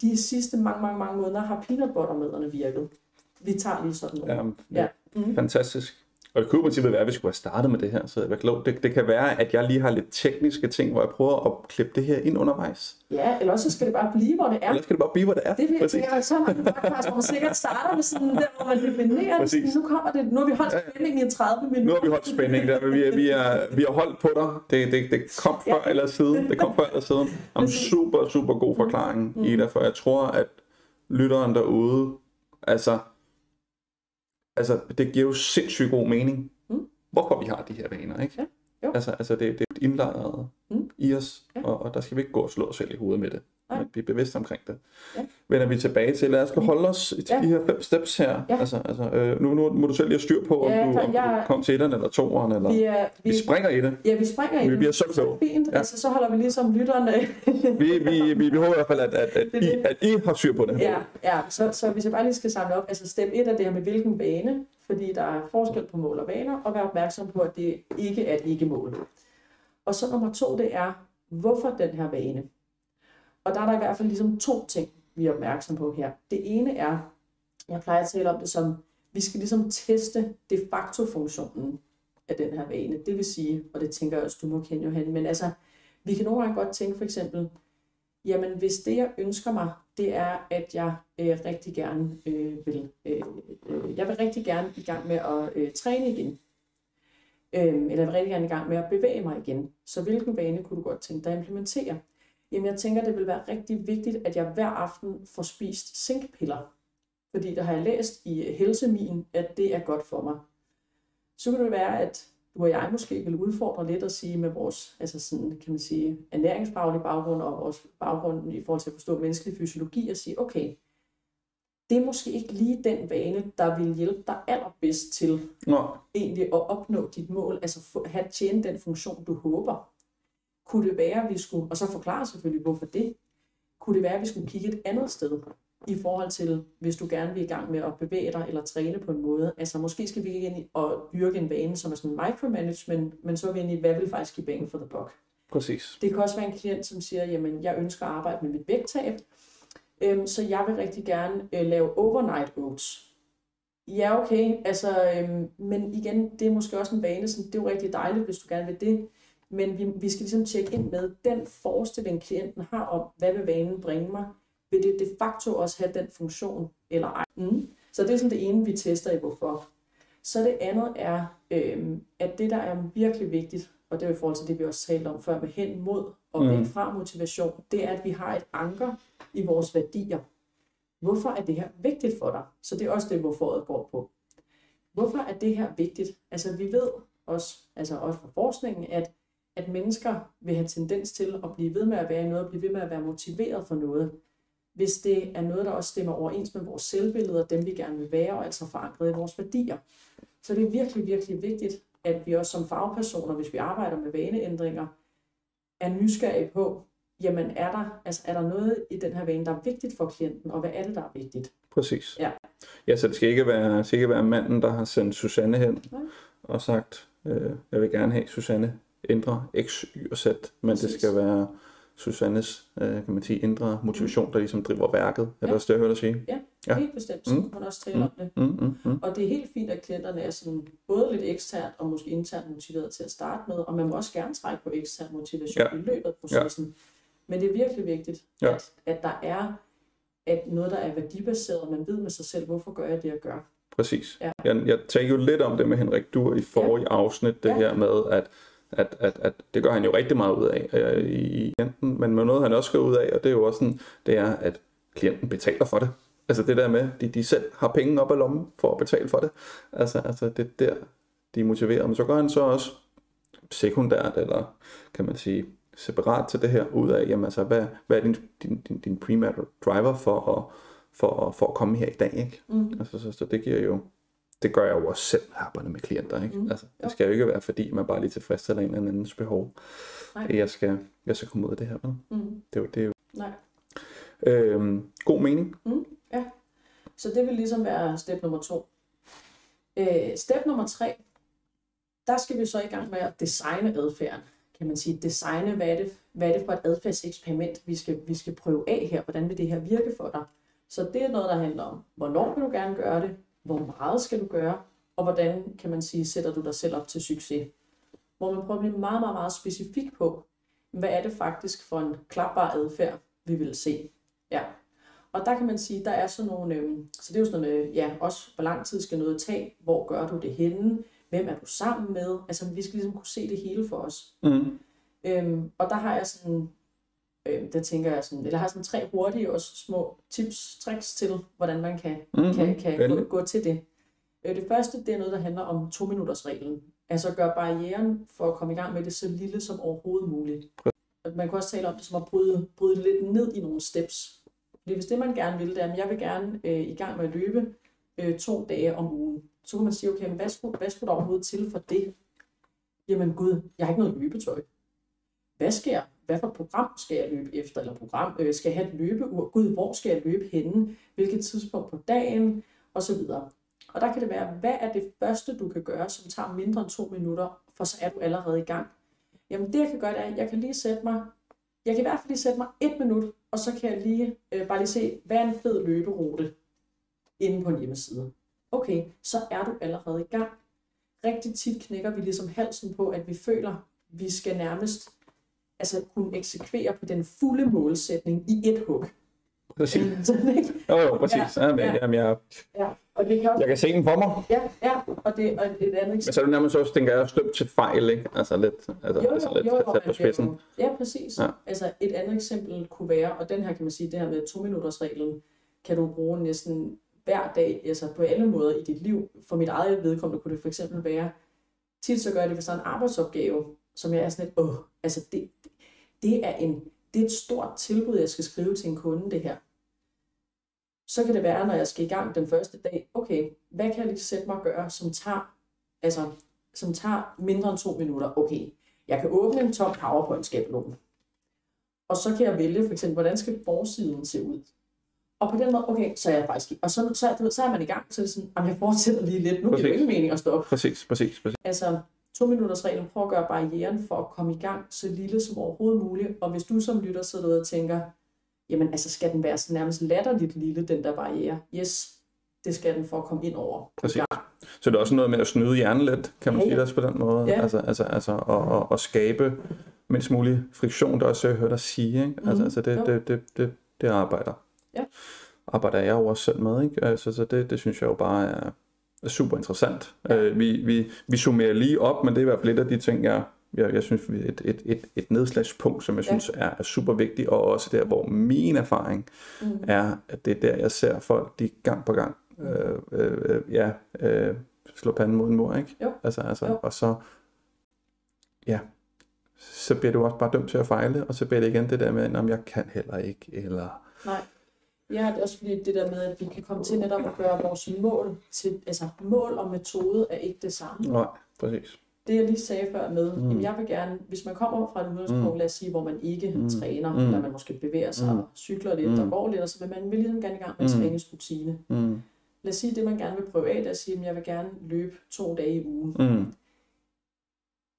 [SPEAKER 2] de sidste mange, mange, mange måneder har peanut butter virket. Vi tager lige sådan
[SPEAKER 1] noget. Ja, ja. Mm. Fantastisk. Og det kunne i princippet være, at vi skulle have startet med det her, så jeg klog. Det, det kan være, at jeg lige har lidt tekniske ting, hvor jeg prøver at klippe det her ind undervejs.
[SPEAKER 2] Ja, eller også skal det bare blive, hvor det er.
[SPEAKER 1] Eller skal det bare blive, hvor det er.
[SPEAKER 2] Det vil jeg så mange podcast, hvor man sikkert starter med sådan der, hvor man definerer det. Nu kommer det. Nu har vi holdt spænding i 30 minutter.
[SPEAKER 1] Nu har vi holdt spænding der, vi, vi, er, vi har holdt på dig. Det, det, det kom før ja. eller siden. Det kom før eller siden. Om super, super god forklaring, mm. Ida, for jeg tror, at lytteren derude, altså, altså det giver jo sindssygt god mening hvorfor vi har de her vaner, ikke? Ja. Jo. Altså, altså det, det er indlejret mm. i os, ja. og, og der skal vi ikke gå og slå os selv i hovedet med det. Nej. Men vi er bevidste omkring det. Ja. Vender vi tilbage til, lad os holde os til ja. de her fem steps her. Ja. Altså, altså, øh, nu, nu må du selv lige styr på, ja, om, du, om jeg, du kom til etteren eller toeren, eller vi, er, vi, vi springer i det.
[SPEAKER 2] Ja, vi springer i det.
[SPEAKER 1] Vi bliver så kloge.
[SPEAKER 2] Fint, ja. altså så holder vi ligesom lytterne.
[SPEAKER 1] vi, vi, vi, vi håber i hvert fald, at, at, at, I, at I har styr på det.
[SPEAKER 2] Ja, ja. Så, så hvis jeg bare lige skal samle op, altså step 1 er det her med hvilken bane, fordi der er forskel på mål og vaner, og være opmærksom på, at det ikke er et ikke-mål. Og så nummer to, det er, hvorfor den her vane? Og der er der i hvert fald ligesom to ting, vi er opmærksom på her. Det ene er, jeg plejer at tale om det som, vi skal ligesom teste de facto-funktionen af den her vane. Det vil sige, og det tænker jeg også, du må kende Johan, men altså, vi kan nogle gange godt tænke for eksempel, jamen hvis det jeg ønsker mig, det er, at jeg øh, rigtig gerne øh, vil, øh, øh, jeg vil rigtig gerne i gang med at øh, træne igen. Øh, eller jeg vil rigtig gerne i gang med at bevæge mig igen. Så hvilken vane kunne du godt tænke dig at implementere? Jamen jeg tænker, det vil være rigtig vigtigt, at jeg hver aften får spist zinkpiller. Fordi der har jeg læst i Helsemin, at det er godt for mig. Så kan det være, at du og jeg måske vil udfordre lidt at sige med vores altså sådan, kan man sige, ernæringsfaglige baggrund og vores baggrund i forhold til at forstå menneskelig fysiologi og sige, okay, det er måske ikke lige den vane, der vil hjælpe dig allerbedst til Nå. egentlig at opnå dit mål, altså få, have tjene den funktion, du håber. Kunne det være, at vi skulle, og så forklare selvfølgelig, hvorfor det, kunne det være, at vi skulle kigge et andet sted i forhold til, hvis du gerne vil i gang med at bevæge dig eller træne på en måde. Altså måske skal vi ikke ind og dyrke en vane, som er sådan micromanagement, men så er vi ind i, hvad vil faktisk give bang for the buck?
[SPEAKER 1] Præcis.
[SPEAKER 2] Det kan også være en klient, som siger, jamen jeg ønsker at arbejde med mit vægttab, øhm, så jeg vil rigtig gerne øh, lave overnight oats. Ja, okay, altså, øhm, men igen, det er måske også en vane, som det er jo rigtig dejligt, hvis du gerne vil det, men vi, vi skal ligesom tjekke ind med den forestilling, klienten har om, hvad vil vanen bringe mig, vil det de facto også have den funktion eller ej. Mm. Så det er sådan det ene, vi tester i hvorfor. Så det andet er, øh, at det, der er virkelig vigtigt, og det er i forhold til det, vi også talte om før, med hen mod og væk mm. fra motivation, det er, at vi har et anker i vores værdier. Hvorfor er det her vigtigt for dig? Så det er også det, hvorfor det går på. Hvorfor er det her vigtigt? Altså vi ved også, altså også fra forskningen, at, at mennesker vil have tendens til at blive ved med at være i noget, og blive ved med at være motiveret for noget hvis det er noget, der også stemmer overens med vores selvbillede og dem, vi gerne vil være, og altså forankret i vores værdier. Så det er virkelig, virkelig vigtigt, at vi også som fagpersoner, hvis vi arbejder med vaneændringer, er nysgerrige på, jamen er der, altså er der noget i den her vane, der er vigtigt for klienten, og hvad er det, der er vigtigt?
[SPEAKER 1] Præcis.
[SPEAKER 2] Ja,
[SPEAKER 1] ja så det skal ikke være, det skal ikke være manden, der har sendt Susanne hen Nej. og sagt, øh, jeg vil gerne have Susanne ændre X, Y og Z, men Præcis. det skal være Susannes, øh, kan man sige, indre motivation, der ligesom driver værket. Er ja. det også det, jeg hørte dig sige?
[SPEAKER 2] Ja, ja. helt bestemt. Så mm. man også tale mm. om det. Mm, mm, mm. Og det er helt fint, at klienterne er sådan både lidt eksternt og måske internt motiveret til at starte med, og man må også gerne trække på ekstern motivation ja. i løbet af processen. Ja. Men det er virkelig vigtigt, ja. at, at der er at noget, der er værdibaseret, man ved med sig selv, hvorfor gør jeg det, jeg gør.
[SPEAKER 1] Præcis. Ja. Jeg, jeg talte jo lidt om det med Henrik Dur i forrige ja. afsnit, det ja. her med, at at, at, at det gør han jo rigtig meget ud af øh, i klienten, men noget han også gør ud af, og det er jo også sådan, det er, at klienten betaler for det. Altså det der med, de, de selv har penge op ad lommen for at betale for det. Altså, altså det der, de er motiveret. Men så gør han så også sekundært, eller kan man sige separat til det her, ud af, jamen altså, hvad, hvad er din, din, din, din primære driver for at, for, for at komme her i dag, ikke?
[SPEAKER 2] Mm.
[SPEAKER 1] Altså, så, så det giver jo, det gør jeg jo også selv, arbejder med klienter, ikke?
[SPEAKER 2] Mm.
[SPEAKER 1] Altså, det skal jo ikke være, fordi man bare lige tilfredsstiller en eller andens behov,
[SPEAKER 2] Nej.
[SPEAKER 1] jeg skal, jeg skal komme ud af det her, vel?
[SPEAKER 2] Mm.
[SPEAKER 1] Det er jo, det er jo
[SPEAKER 2] Nej.
[SPEAKER 1] øhm, god mening.
[SPEAKER 2] Så det vil ligesom være step nummer to. Øh, step nummer tre, der skal vi så i gang med at designe adfærden. Kan man sige, designe, hvad er det, hvad er det for et adfærdseksperiment, vi skal, vi skal prøve af her? Hvordan vil det her virke for dig? Så det er noget, der handler om, hvornår vil du gerne gøre det? Hvor meget skal du gøre? Og hvordan, kan man sige, sætter du dig selv op til succes? Hvor man prøver at blive meget, meget, meget specifik på, hvad er det faktisk for en klapbar adfærd, vi vil se? Ja. Og der kan man sige, der er sådan nogle, øhm, så det er jo sådan noget, med, ja, også hvor lang tid skal noget tage, hvor gør du det henne, hvem er du sammen med, altså vi skal ligesom kunne se det hele for os.
[SPEAKER 1] Mm.
[SPEAKER 2] Øhm, og der har jeg sådan, øhm, der tænker jeg sådan, eller har sådan tre hurtige også små tips, tricks til, hvordan man kan,
[SPEAKER 1] Mm.
[SPEAKER 2] kan, kan gå, gå til det. Øh, det første, det er noget, der handler om to minutters reglen. Altså gør barrieren for at komme i gang med det så lille som overhovedet muligt. Og Man kan også tale om det som at bryde, bryde lidt ned i nogle steps. Fordi hvis det, man gerne vil, det er, at jeg vil gerne øh, i gang med at løbe øh, to dage om ugen, så kan man sige, okay, men hvad skulle, hvad skulle der overhovedet til for det? Jamen gud, jeg har ikke noget løbetøj. Hvad skal jeg? Hvad for program skal jeg løbe efter? Eller program, øh, skal jeg have et løbeur? Gud, hvor skal jeg løbe henne? Hvilket tidspunkt på dagen? Og så videre. Og der kan det være, hvad er det første, du kan gøre, som tager mindre end to minutter, for så er du allerede i gang. Jamen det, jeg kan gøre, det er, at jeg kan lige sætte mig, jeg kan i hvert fald lige sætte mig et minut, og så kan jeg lige øh, bare lige se, hvad er en fed løberute inde på en hjemmeside. Okay, så er du allerede i gang. Rigtig tit knækker vi ligesom halsen på, at vi føler, vi skal nærmest altså kunne eksekvere på den fulde målsætning i et hug.
[SPEAKER 1] Præcis.
[SPEAKER 2] Sådan, ikke?
[SPEAKER 1] Jo, jo, præcis.
[SPEAKER 2] Ja,
[SPEAKER 1] Ja,
[SPEAKER 2] ja.
[SPEAKER 1] Jamen, jeg,
[SPEAKER 2] Ja, og det kan også,
[SPEAKER 1] jeg kan se den for mig.
[SPEAKER 2] ja, ja, og det og et andet
[SPEAKER 1] Men så er du nærmest også, tænker jeg, dømt til fejl, ikke? Altså lidt, altså,
[SPEAKER 2] Jo,
[SPEAKER 1] altså
[SPEAKER 2] jo,
[SPEAKER 1] lidt
[SPEAKER 2] jo, jo,
[SPEAKER 1] på spidsen.
[SPEAKER 2] jo. Ja, præcis.
[SPEAKER 1] Ja.
[SPEAKER 2] Ja. Altså et andet eksempel kunne være, og den her kan man sige, det her med to minutters reglen, kan du bruge næsten hver dag, altså på alle måder i dit liv. For mit eget vedkommende kunne det for eksempel være, tit så gør jeg det, hvis der er en arbejdsopgave, som jeg er sådan lidt, åh, altså det, det er en, det er et stort tilbud, jeg skal skrive til en kunde, det her. Så kan det være, når jeg skal i gang den første dag, okay, hvad kan jeg lige sætte mig og gøre, som tager, altså, som tager mindre end to minutter? Okay, jeg kan åbne en tom PowerPoint-skabelon. Og så kan jeg vælge for eksempel, hvordan skal forsiden se ud? Og på den måde, okay, så er jeg faktisk. Og så, så, du ved, så er man i gang, så er det sådan, jamen jeg fortsætter lige lidt. Nu giver det ikke mening at stoppe.
[SPEAKER 1] Præcis, præcis, præcis.
[SPEAKER 2] Altså, to minutters reglen, prøv at gøre barrieren for at komme i gang så lille som overhovedet muligt. Og hvis du som lytter sidder derude og tænker, jamen altså skal den være så nærmest latterligt lille, den der barriere? Yes, det skal den for at komme ind over.
[SPEAKER 1] Præcis. Så det er også noget med at snyde hjernen lidt, kan man
[SPEAKER 2] Ja,
[SPEAKER 1] sige det også på den måde.
[SPEAKER 2] Ja.
[SPEAKER 1] Altså, altså, altså at, at, at skabe mindst mulig friktion, der også jeg hørte dig sige. Ikke? Altså,
[SPEAKER 2] Mhm.
[SPEAKER 1] altså det,
[SPEAKER 2] Jo.
[SPEAKER 1] det, det, det, det arbejder.
[SPEAKER 2] Ja.
[SPEAKER 1] Arbejder jeg jo også selv med. Ikke? Altså, så det, det synes jeg jo bare er super interessant. Øh, vi, vi, vi summerer lige op, men det er i hvert fald lidt af de ting, jeg, jeg, jeg synes, et, et, et, et nedslagspunkt, som jeg
[SPEAKER 2] Ja.
[SPEAKER 1] synes er, er super vigtigt, og også der, hvor min erfaring
[SPEAKER 2] Mm.
[SPEAKER 1] er, at det er der, jeg ser folk, de gang på gang, øh, øh, ja, øh, slå panden mod en mur, ikke?
[SPEAKER 2] Jo.
[SPEAKER 1] Altså, altså,
[SPEAKER 2] Jo.
[SPEAKER 1] og så, ja, så bliver du også bare dømt til at fejle, og så bliver det igen det der med, om jeg kan heller ikke, eller,
[SPEAKER 2] Nej. Ja, det er også fordi det der med, at vi kan komme til netop at gøre vores mål til, altså mål og metode er ikke det samme.
[SPEAKER 1] nej, præcis.
[SPEAKER 2] Det jeg lige sagde før med,
[SPEAKER 1] Mm.
[SPEAKER 2] jamen jeg vil gerne, hvis man kommer fra et udgangspunkt,
[SPEAKER 1] Mm.
[SPEAKER 2] lad os sige, hvor man ikke
[SPEAKER 1] Mm.
[SPEAKER 2] træner,
[SPEAKER 1] Mm.
[SPEAKER 2] eller man måske bevæger sig
[SPEAKER 1] Mm.
[SPEAKER 2] og cykler lidt mm. og går lidt, og så vil man vil ligesom gerne i gang med
[SPEAKER 1] Mm.
[SPEAKER 2] træningsrutine.
[SPEAKER 1] Mm.
[SPEAKER 2] Lad os sige, det man gerne vil prøve af, er at sige, at jeg vil gerne løbe to dage i ugen.
[SPEAKER 1] Mm.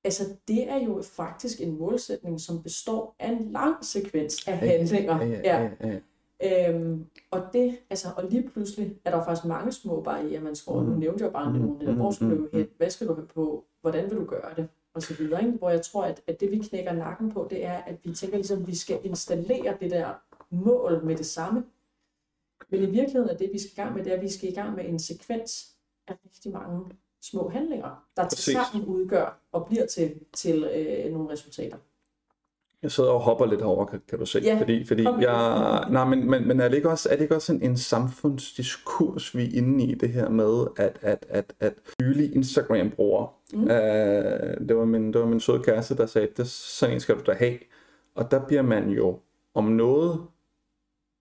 [SPEAKER 2] Altså det er jo faktisk en målsætning, som består af en lang sekvens af handlinger.
[SPEAKER 1] Ja, ja, ja, ja.
[SPEAKER 2] Øhm, og det, altså, og lige pludselig er der faktisk mange små barriere, man skal over. Nu
[SPEAKER 1] Mm.
[SPEAKER 2] nævnte jeg bare
[SPEAKER 1] Mm.
[SPEAKER 2] nogle. Hvor skal du
[SPEAKER 1] Mm.
[SPEAKER 2] hen? Hvad skal du have på? Hvordan vil du gøre det? Og så videre, ikke? Hvor jeg tror, at, at det vi knækker nakken på, det er, at vi tænker ligesom, at vi skal installere det der mål med det samme. Men i virkeligheden er det, vi skal i gang med, det er, at vi skal i gang med en sekvens af rigtig mange små handlinger, der til sammen udgør og bliver til, til øh, nogle resultater.
[SPEAKER 1] Jeg sidder og hopper lidt herover, kan, kan du se.
[SPEAKER 2] Ja,
[SPEAKER 1] fordi, fordi
[SPEAKER 2] med
[SPEAKER 1] jeg, nej, men, men, men er det ikke også, er det ikke også en, en samfundsdiskurs, vi er inde i det her med, at, at, at, at nylige Instagram-brugere, mm. uh, det, var min, det var min søde kæreste, der sagde, det, sådan en skal du da have. Og der bliver man jo om noget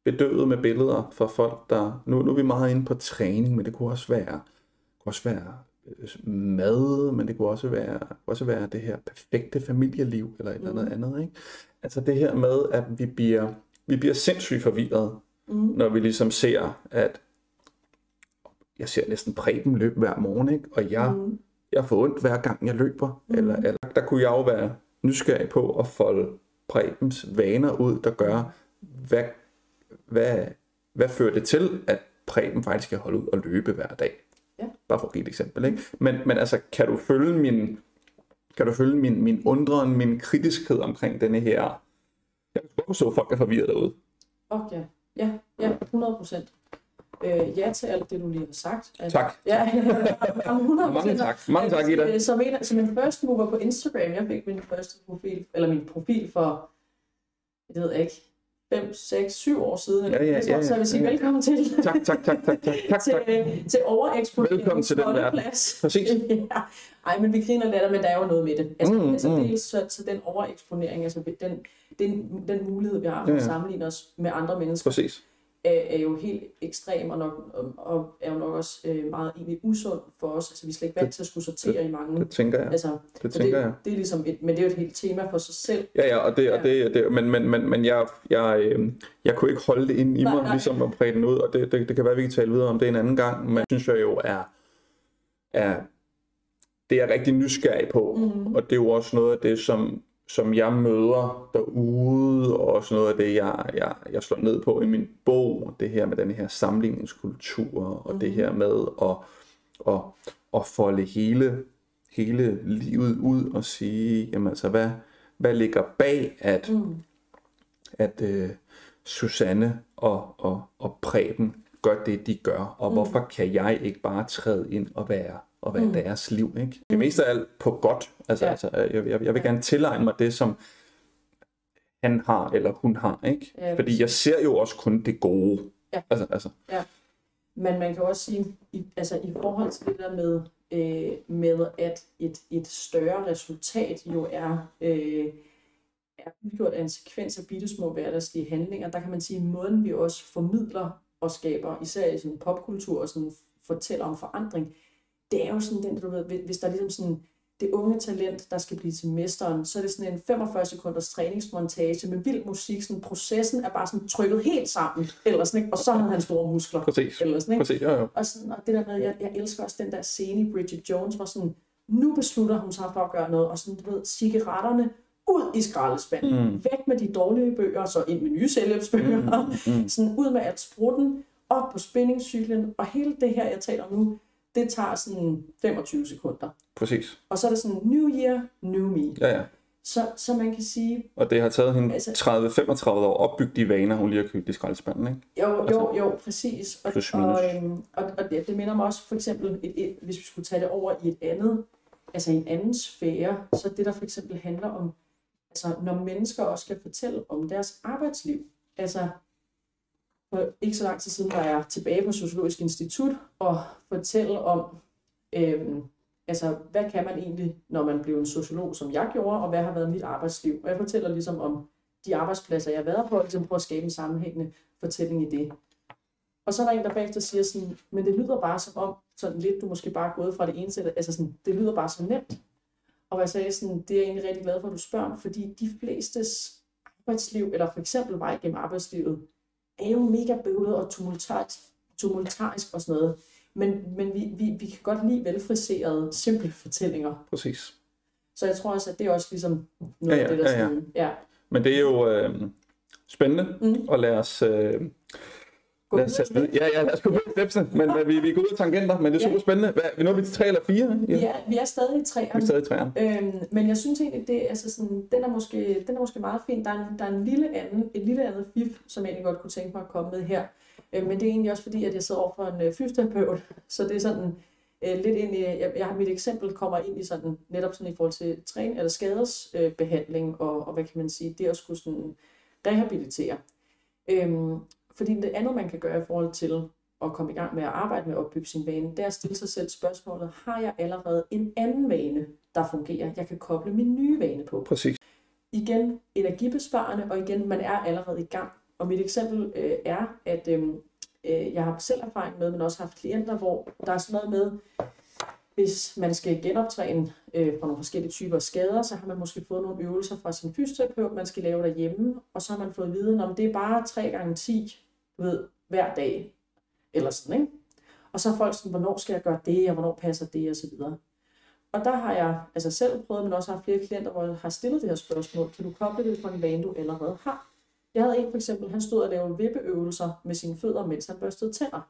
[SPEAKER 1] bedøvet med billeder for folk, der... Nu, nu er vi meget inde på træning, men det kunne også være, kunne også være øh, mad, men det kunne også være, også være det her perfekte familieliv, eller et eller andet andet. Ikke? Altså det her med, at vi bliver, vi bliver sindssygt forvirret, mm. når vi ligesom ser, at jeg ser næsten Preben løbe hver morgen, ikke? og jeg, mm. jeg får ondt hver gang jeg løber. Mm. Eller, eller der kunne jeg jo være nysgerrig på at folde Prebens vaner ud, der gør, hvad, hvad, hvad fører det til, at Preben faktisk kan holde ud og løbe hver dag?
[SPEAKER 2] Ja.
[SPEAKER 1] Bare for at give et eksempel. Ikke? Men, men altså, kan du følge min, kan du følge min, min undren, min kritiskhed omkring denne her? Jeg kan godt forstå, at folk er forvirret derude.
[SPEAKER 2] Okay. Ja, ja, 100 procent. Øh, ja til alt det, du lige har sagt. Altså,
[SPEAKER 1] Tak.
[SPEAKER 2] Ja, 100
[SPEAKER 1] Mange tak. Mange tak, Ida.
[SPEAKER 2] Øh, Som, en, som en first mover på Instagram, jeg fik min første profil, eller min profil for, jeg ved ikke, 5, 6, 7 år siden.
[SPEAKER 1] Ja, ja,
[SPEAKER 2] noget,
[SPEAKER 1] ja,
[SPEAKER 2] Så jeg vil sige
[SPEAKER 1] ja.
[SPEAKER 2] velkommen til.
[SPEAKER 1] Tak, tak, tak, tak, tak, tak,
[SPEAKER 2] til,
[SPEAKER 1] tak.
[SPEAKER 2] øh, til overeksponering.
[SPEAKER 1] Velkommen til den verden.
[SPEAKER 2] Plads.
[SPEAKER 1] Præcis.
[SPEAKER 2] ja. Ej, men vi griner lidt, men der er jo noget med det. Altså,
[SPEAKER 1] Mm,
[SPEAKER 2] altså
[SPEAKER 1] mm.
[SPEAKER 2] dels så, så den overeksponering, altså den, den, den mulighed, vi har for
[SPEAKER 1] Ja,
[SPEAKER 2] at
[SPEAKER 1] ja.
[SPEAKER 2] sammenligne os med andre mennesker,
[SPEAKER 1] Præcis.
[SPEAKER 2] Er, er jo helt ekstrem og, nok, og, og er jo nok også øh, meget egentlig usund for os. Altså, vi er slet ikke vant til at skulle sortere i mange.
[SPEAKER 1] Det tænker jeg.
[SPEAKER 2] Altså,
[SPEAKER 1] Det tænker
[SPEAKER 2] det,
[SPEAKER 1] jeg.
[SPEAKER 2] det er ligesom et, men det er jo et helt tema for sig selv.
[SPEAKER 1] Ja, ja, og det, og det, det men, men, men, men jeg, jeg, øh, jeg kunne ikke holde det inde i
[SPEAKER 2] Nej,
[SPEAKER 1] mig,
[SPEAKER 2] nej.
[SPEAKER 1] ligesom at præge den ud, og det, det, det kan være, vi kan tale videre om det en anden gang, men synes jeg jo er, er det er jeg rigtig nysgerrig på,
[SPEAKER 2] Mhm.
[SPEAKER 1] og det er jo også noget af det, som, som jeg møder derude, og også noget af det, jeg, jeg, jeg slår ned på i min bog, det her med den her sammenligningskultur, og det her med at, at, at folde hele, hele livet ud og sige, jamen altså, hvad, hvad ligger bag, at,
[SPEAKER 2] Mm.
[SPEAKER 1] at øh, Susanne og, og, og Preben gør det, de gør, og mm. hvorfor kan jeg ikke bare træde ind og være, og være mm. deres liv, ikke? Det meste af alt på godt. Altså,
[SPEAKER 2] Ja.
[SPEAKER 1] ja. altså jeg, jeg, jeg vil gerne tilegne mig det, som han har, eller hun har, ikke?
[SPEAKER 2] Ja,
[SPEAKER 1] Fordi jeg ser jo også kun det gode.
[SPEAKER 2] Ja.
[SPEAKER 1] Altså, altså,
[SPEAKER 2] Men man kan også sige, i, altså i forhold til det der med, øh, med at et, et større resultat jo er, øh, er udgjort af en sekvens af bitte små hverdagslige handlinger, der kan man sige, at måden vi også formidler og skaber, især i sådan popkultur og sådan fortæller om forandring, det er jo sådan den, du ved, hvis der er ligesom sådan det unge talent, der skal blive til mesteren, så er det sådan en 45 sekunders træningsmontage med vild musik, sådan processen er bare sådan trykket helt sammen, eller sådan, ikke? og så har han store muskler.
[SPEAKER 1] præcis.
[SPEAKER 2] Eller sådan, ikke?
[SPEAKER 1] Præcis, jo, jo.
[SPEAKER 2] Og, sådan, og det der med, jeg, jeg elsker også den der scene i Bridget Jones, hvor sådan, nu beslutter hun sig for at gøre noget, og sådan, du ved, cigaretterne ud i skraldespanden. Mm. Væk med de dårlige bøger, så ind med nye selvhjælpsbøger. Mm. Mm. Sådan ud med alt sprutten, op på spændingscyklen, og hele det her, jeg taler om nu, det tager sådan 25 sekunder.
[SPEAKER 1] Præcis.
[SPEAKER 2] Og så er det sådan, new year, new me.
[SPEAKER 1] Ja, ja.
[SPEAKER 2] Så, så man kan sige,
[SPEAKER 1] Og det har taget hende
[SPEAKER 2] Altså-
[SPEAKER 1] 30-35 år at opbygge de vaner, hun lige har købt i skraldespanden, ikke?
[SPEAKER 2] Jo, jo, jo, præcis. Og,
[SPEAKER 1] plus minus.
[SPEAKER 2] og, øhm, og, og det, det minder mig også for eksempel, et, et, hvis vi skulle tage det over i et andet, altså en anden sfære, så det der for eksempel handler om, altså når mennesker også skal fortælle om deres arbejdsliv. Altså, for ikke så lang tid siden var jeg tilbage på Sociologisk Institut og fortælle om, øh, altså hvad kan man egentlig, når man bliver en sociolog, som jeg gjorde, og hvad har været mit arbejdsliv. Og jeg fortæller ligesom om de arbejdspladser, jeg har været på, og ligesom prøver at skabe en sammenhængende fortælling i det. Og så er der en, der bagefter siger sådan, men det lyder bare som om, sådan lidt, du måske bare er gået fra det ene til det, altså sådan, det lyder bare så nemt. Og jeg sagde sådan, det er jeg egentlig rigtig glad for, at du spørger fordi de flestes arbejdsliv, eller for eksempel vej gennem arbejdslivet, er jo mega bøvlet og tumultarisk, tumultarisk og sådan noget. Men, men vi, vi, vi kan godt lide velfriserede, simple fortællinger.
[SPEAKER 1] Præcis.
[SPEAKER 2] Så jeg tror også, at det er også ligesom noget
[SPEAKER 1] Ja, ja,
[SPEAKER 2] af det, der
[SPEAKER 1] ja, ja.
[SPEAKER 2] sådan, ja.
[SPEAKER 1] Men det er jo øh, spændende,
[SPEAKER 2] Mm.
[SPEAKER 1] og lad os... Øh,
[SPEAKER 2] Gå
[SPEAKER 1] lad os
[SPEAKER 2] videre
[SPEAKER 1] sætte
[SPEAKER 2] med
[SPEAKER 1] vid- ja, ja, lad os gå videre stepsene, men ja. vi, vi går ud af tangenter, men det er
[SPEAKER 2] Ja.
[SPEAKER 1] super spændende. Hvad, nu er vi til tre eller fire?
[SPEAKER 2] Vi er, vi er stadig i
[SPEAKER 1] Vi er
[SPEAKER 2] træerne.
[SPEAKER 1] stadig i træerne.
[SPEAKER 2] Øhm, men jeg synes egentlig, det, altså sådan, den, er måske, den er måske meget fin. Der er, en, der er en lille anden, et lille andet fif, som jeg egentlig godt kunne tænke mig at komme med her. Øh, men det er egentlig også fordi, at jeg sidder over for en øh, fysioterapeut. Så det er sådan, øh, lidt ind i, jeg, jeg har mit eksempel kommer ind i sådan, netop sådan i forhold til træning eller skadesbehandling, øh, behandling og, og hvad kan man sige, det at skulle sådan rehabilitere. Øhm, fordi det andet, man kan gøre i forhold til at komme i gang med at arbejde med at opbygge sin vane, det er at stille sig selv spørgsmålet, har jeg allerede en anden vane, der fungerer, jeg kan koble min nye vane på?
[SPEAKER 1] Præcis.
[SPEAKER 2] Igen energibesparende, og igen, man er allerede i gang. Og mit eksempel øh, er, at øh, jeg har selv erfaring med, men også haft klienter, hvor der er sådan noget med, hvis man skal genoptræne øh, for nogle forskellige typer skader, så har man måske fået nogle øvelser fra sin fysioterapeut, man skal lave derhjemme, og så har man fået viden om, det er bare 3 gange 10 ved, hver dag, eller sådan, ikke? Og så er folk sådan, hvornår skal jeg gøre det, og hvornår passer det, og så videre. Og der har jeg altså selv prøvet, men også haft flere klienter, hvor jeg har stillet det her spørgsmål. Kan du koble det på en vane, du allerede har? Jeg havde en for eksempel, han stod og lavede vippeøvelser med sine fødder, mens han børstede tænder.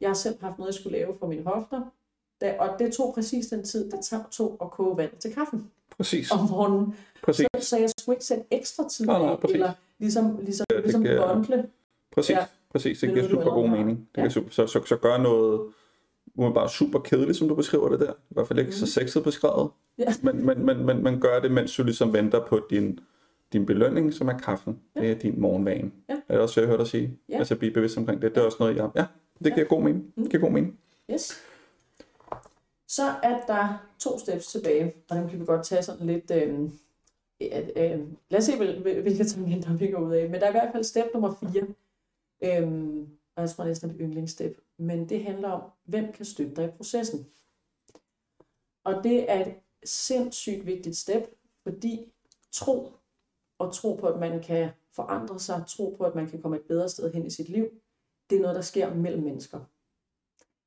[SPEAKER 2] Jeg har selv haft noget, jeg skulle lave for mine hofter, da, og det tog præcis den tid, det tog at koge vand til kaffen.
[SPEAKER 1] Præcis.
[SPEAKER 2] Om morgenen.
[SPEAKER 1] Præcis.
[SPEAKER 2] Så, så jeg skulle ikke sætte ekstra tid
[SPEAKER 1] Nej, nej,
[SPEAKER 2] af, eller ligesom, ligesom,
[SPEAKER 1] Ja, det
[SPEAKER 2] ligesom bondle.
[SPEAKER 1] Præcis,
[SPEAKER 2] Ja.
[SPEAKER 1] ja. præcis. Det
[SPEAKER 2] Men
[SPEAKER 1] giver
[SPEAKER 2] er
[SPEAKER 1] super god mening. Det
[SPEAKER 2] Ja.
[SPEAKER 1] ja. super, så, så, så gør noget umiddelbart super kedeligt, som du beskriver det der. I hvert fald ikke mm. så
[SPEAKER 2] Mhm.
[SPEAKER 1] sexet beskrevet.
[SPEAKER 2] Ja.
[SPEAKER 1] Men, men, men, men, men gør det, mens du ligesom venter på din, din belønning, som er kaffen.
[SPEAKER 2] Ja.
[SPEAKER 1] Det er din morgenvane.
[SPEAKER 2] Ja.
[SPEAKER 1] Er det også, jeg hørte dig sige?
[SPEAKER 2] Ja.
[SPEAKER 1] Altså blive bevidst omkring det. Det er også noget, jeg... Ja, det giver god mening.
[SPEAKER 2] Mm.
[SPEAKER 1] Det giver god mening.
[SPEAKER 2] Yes. Så er der to steps tilbage, og dem kan vi godt tage sådan lidt... Øh, øh, øh, lad os se, hvil- hvil- hvilke tangenter vi går ud af. Men der er i hvert fald step nummer 4. Øhm, og jeg tror næsten, det er yndlingsstep. Men det handler om, hvem kan støtte dig i processen. Og det er et sindssygt vigtigt step, fordi tro og tro på, at man kan forandre sig, tro på, at man kan komme et bedre sted hen i sit liv, det er noget, der sker mellem mennesker.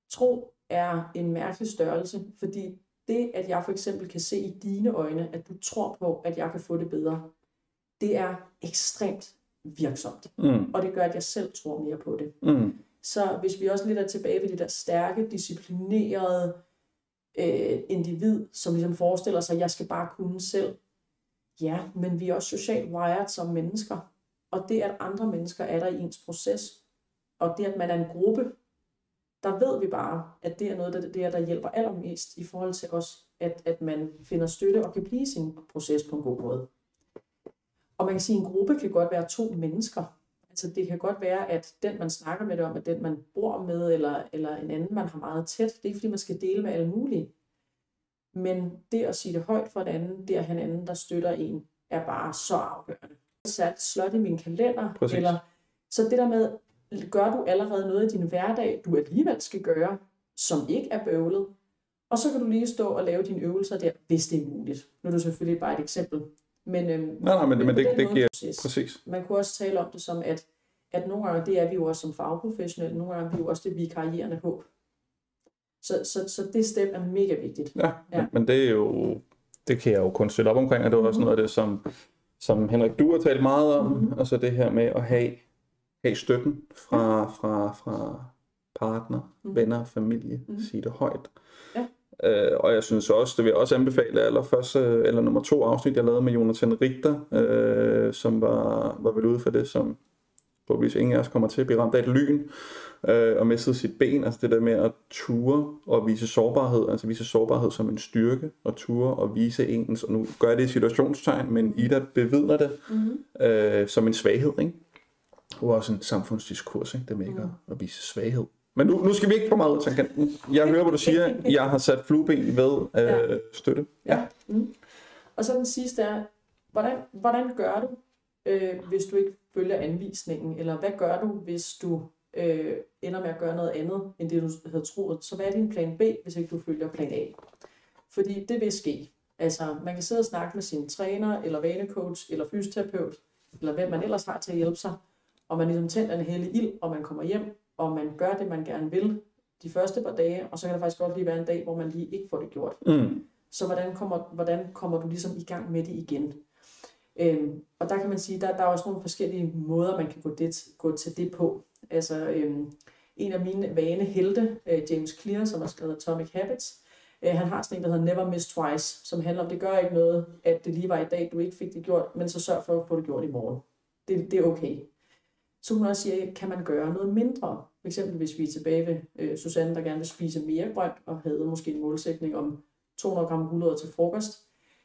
[SPEAKER 2] Tro er en mærkelig størrelse, fordi det, at jeg for eksempel kan se i dine øjne, at du tror på, at jeg kan få det bedre, det er ekstremt virksomt.
[SPEAKER 1] Mm.
[SPEAKER 2] Og det gør, at jeg selv tror mere på det.
[SPEAKER 1] Mm.
[SPEAKER 2] Så hvis vi også lidt er tilbage ved det der stærke, disciplinerede øh, individ, som ligesom forestiller sig, at jeg skal bare kunne selv. Ja, men vi er også socialt wired som mennesker. Og det, at andre mennesker er der i ens proces, og det, at man er en gruppe, der ved vi bare, at det er noget, der, det er, der hjælper allermest i forhold til os, at, at man finder støtte og kan blive sin proces på en god måde. Og man kan sige, at en gruppe kan godt være to mennesker. Altså det kan godt være, at den, man snakker med det om, at den, man bor med, eller, eller en anden, man har meget tæt, det er ikke, fordi man skal dele med alle mulige. Men det at sige det højt for en anden, det at en anden, der støtter en, er bare så afgørende. Sat slot i min kalender,
[SPEAKER 1] Præcis.
[SPEAKER 2] eller så det der med, gør du allerede noget i din hverdag, du alligevel skal gøre, som ikke er bøvlet, og så kan du lige stå og lave dine øvelser der, hvis det er muligt. Nu er det selvfølgelig bare et eksempel. Men, øhm,
[SPEAKER 1] Nej, nej, men, men
[SPEAKER 2] på
[SPEAKER 1] det, det giver...
[SPEAKER 2] proces.
[SPEAKER 1] Præcis.
[SPEAKER 2] Man kunne også tale om det som, at, at nogle gange, det er vi jo også som fagprofessionelle, nogle gange er vi jo også det vikarierende håb. Så, så, så det step er mega vigtigt.
[SPEAKER 1] Ja,
[SPEAKER 2] Ja.
[SPEAKER 1] Men, men det er jo, det kan jeg jo kun støtte op omkring, og det var også noget af det, som, som Henrik, du har talt meget om,
[SPEAKER 2] Mhm.
[SPEAKER 1] mm-hmm. altså det her med at have, have støtten fra, fra, fra partner,
[SPEAKER 2] Mhm.
[SPEAKER 1] mm. venner, familie,
[SPEAKER 2] Mhm.
[SPEAKER 1] mm. sige det højt.
[SPEAKER 2] Ja.
[SPEAKER 1] Øh, og jeg synes også, det vil jeg også anbefale allerførst, øh, eller nummer to afsnit, jeg lavede med Jonathan Richter, øh, som var, var vel ude for det, som forhåbentlig ingen af os kommer til at blive ramt af et lyn, øh, og mistede sit ben, altså det der med at ture og vise sårbarhed, altså vise sårbarhed som en styrke, og ture og vise ens, og nu gør jeg det i situationstegn, men Ida bevidner det
[SPEAKER 2] Mm-hmm.
[SPEAKER 1] øh, som en svaghed, ikke? Og også en samfundsdiskurs, ikke? Det med ikke at, at vise svaghed. Men nu, nu skal vi ikke for meget ud tangenten. Jeg hører, hvad du siger. Jeg har sat flueben ved øh,
[SPEAKER 2] Ja.
[SPEAKER 1] støtte. Ja.
[SPEAKER 2] Mm. Og så den sidste er, hvordan, hvordan gør du, øh, hvis du ikke følger anvisningen? Eller hvad gør du, hvis du øh, ender med at gøre noget andet, end det du havde troet? Så hvad er din plan B, hvis ikke du følger plan A? Fordi det vil ske. Altså, man kan sidde og snakke med sin træner, eller vanecoach, eller fysioterapeut, eller hvem man ellers har til at hjælpe sig, og man ligesom tænder en hellig ild, og man kommer hjem, og man gør det, man gerne vil de første par dage, og så kan der faktisk godt lige være en dag, hvor man lige ikke får det gjort.
[SPEAKER 1] Mm.
[SPEAKER 2] Så hvordan kommer, hvordan kommer du ligesom i gang med det igen? Øhm, og der kan man sige, der, der er også nogle forskellige måder, man kan gå, det, gå til det på. Altså øhm, en af mine vane helte, øh, James Clear, som har skrevet Atomic Habits, øh, han har sådan en, der hedder Never Miss Twice, som handler om, det gør ikke noget, at det lige var i dag, du ikke fik det gjort, men så sørg for at få det gjort i morgen. Det, det er okay. Så man også sige, kan man gøre noget mindre? For eksempel hvis vi er tilbage ved øh, Susanne, der gerne vil spise mere grønt, og havde måske en målsætning om 200 gram gulerod til frokost.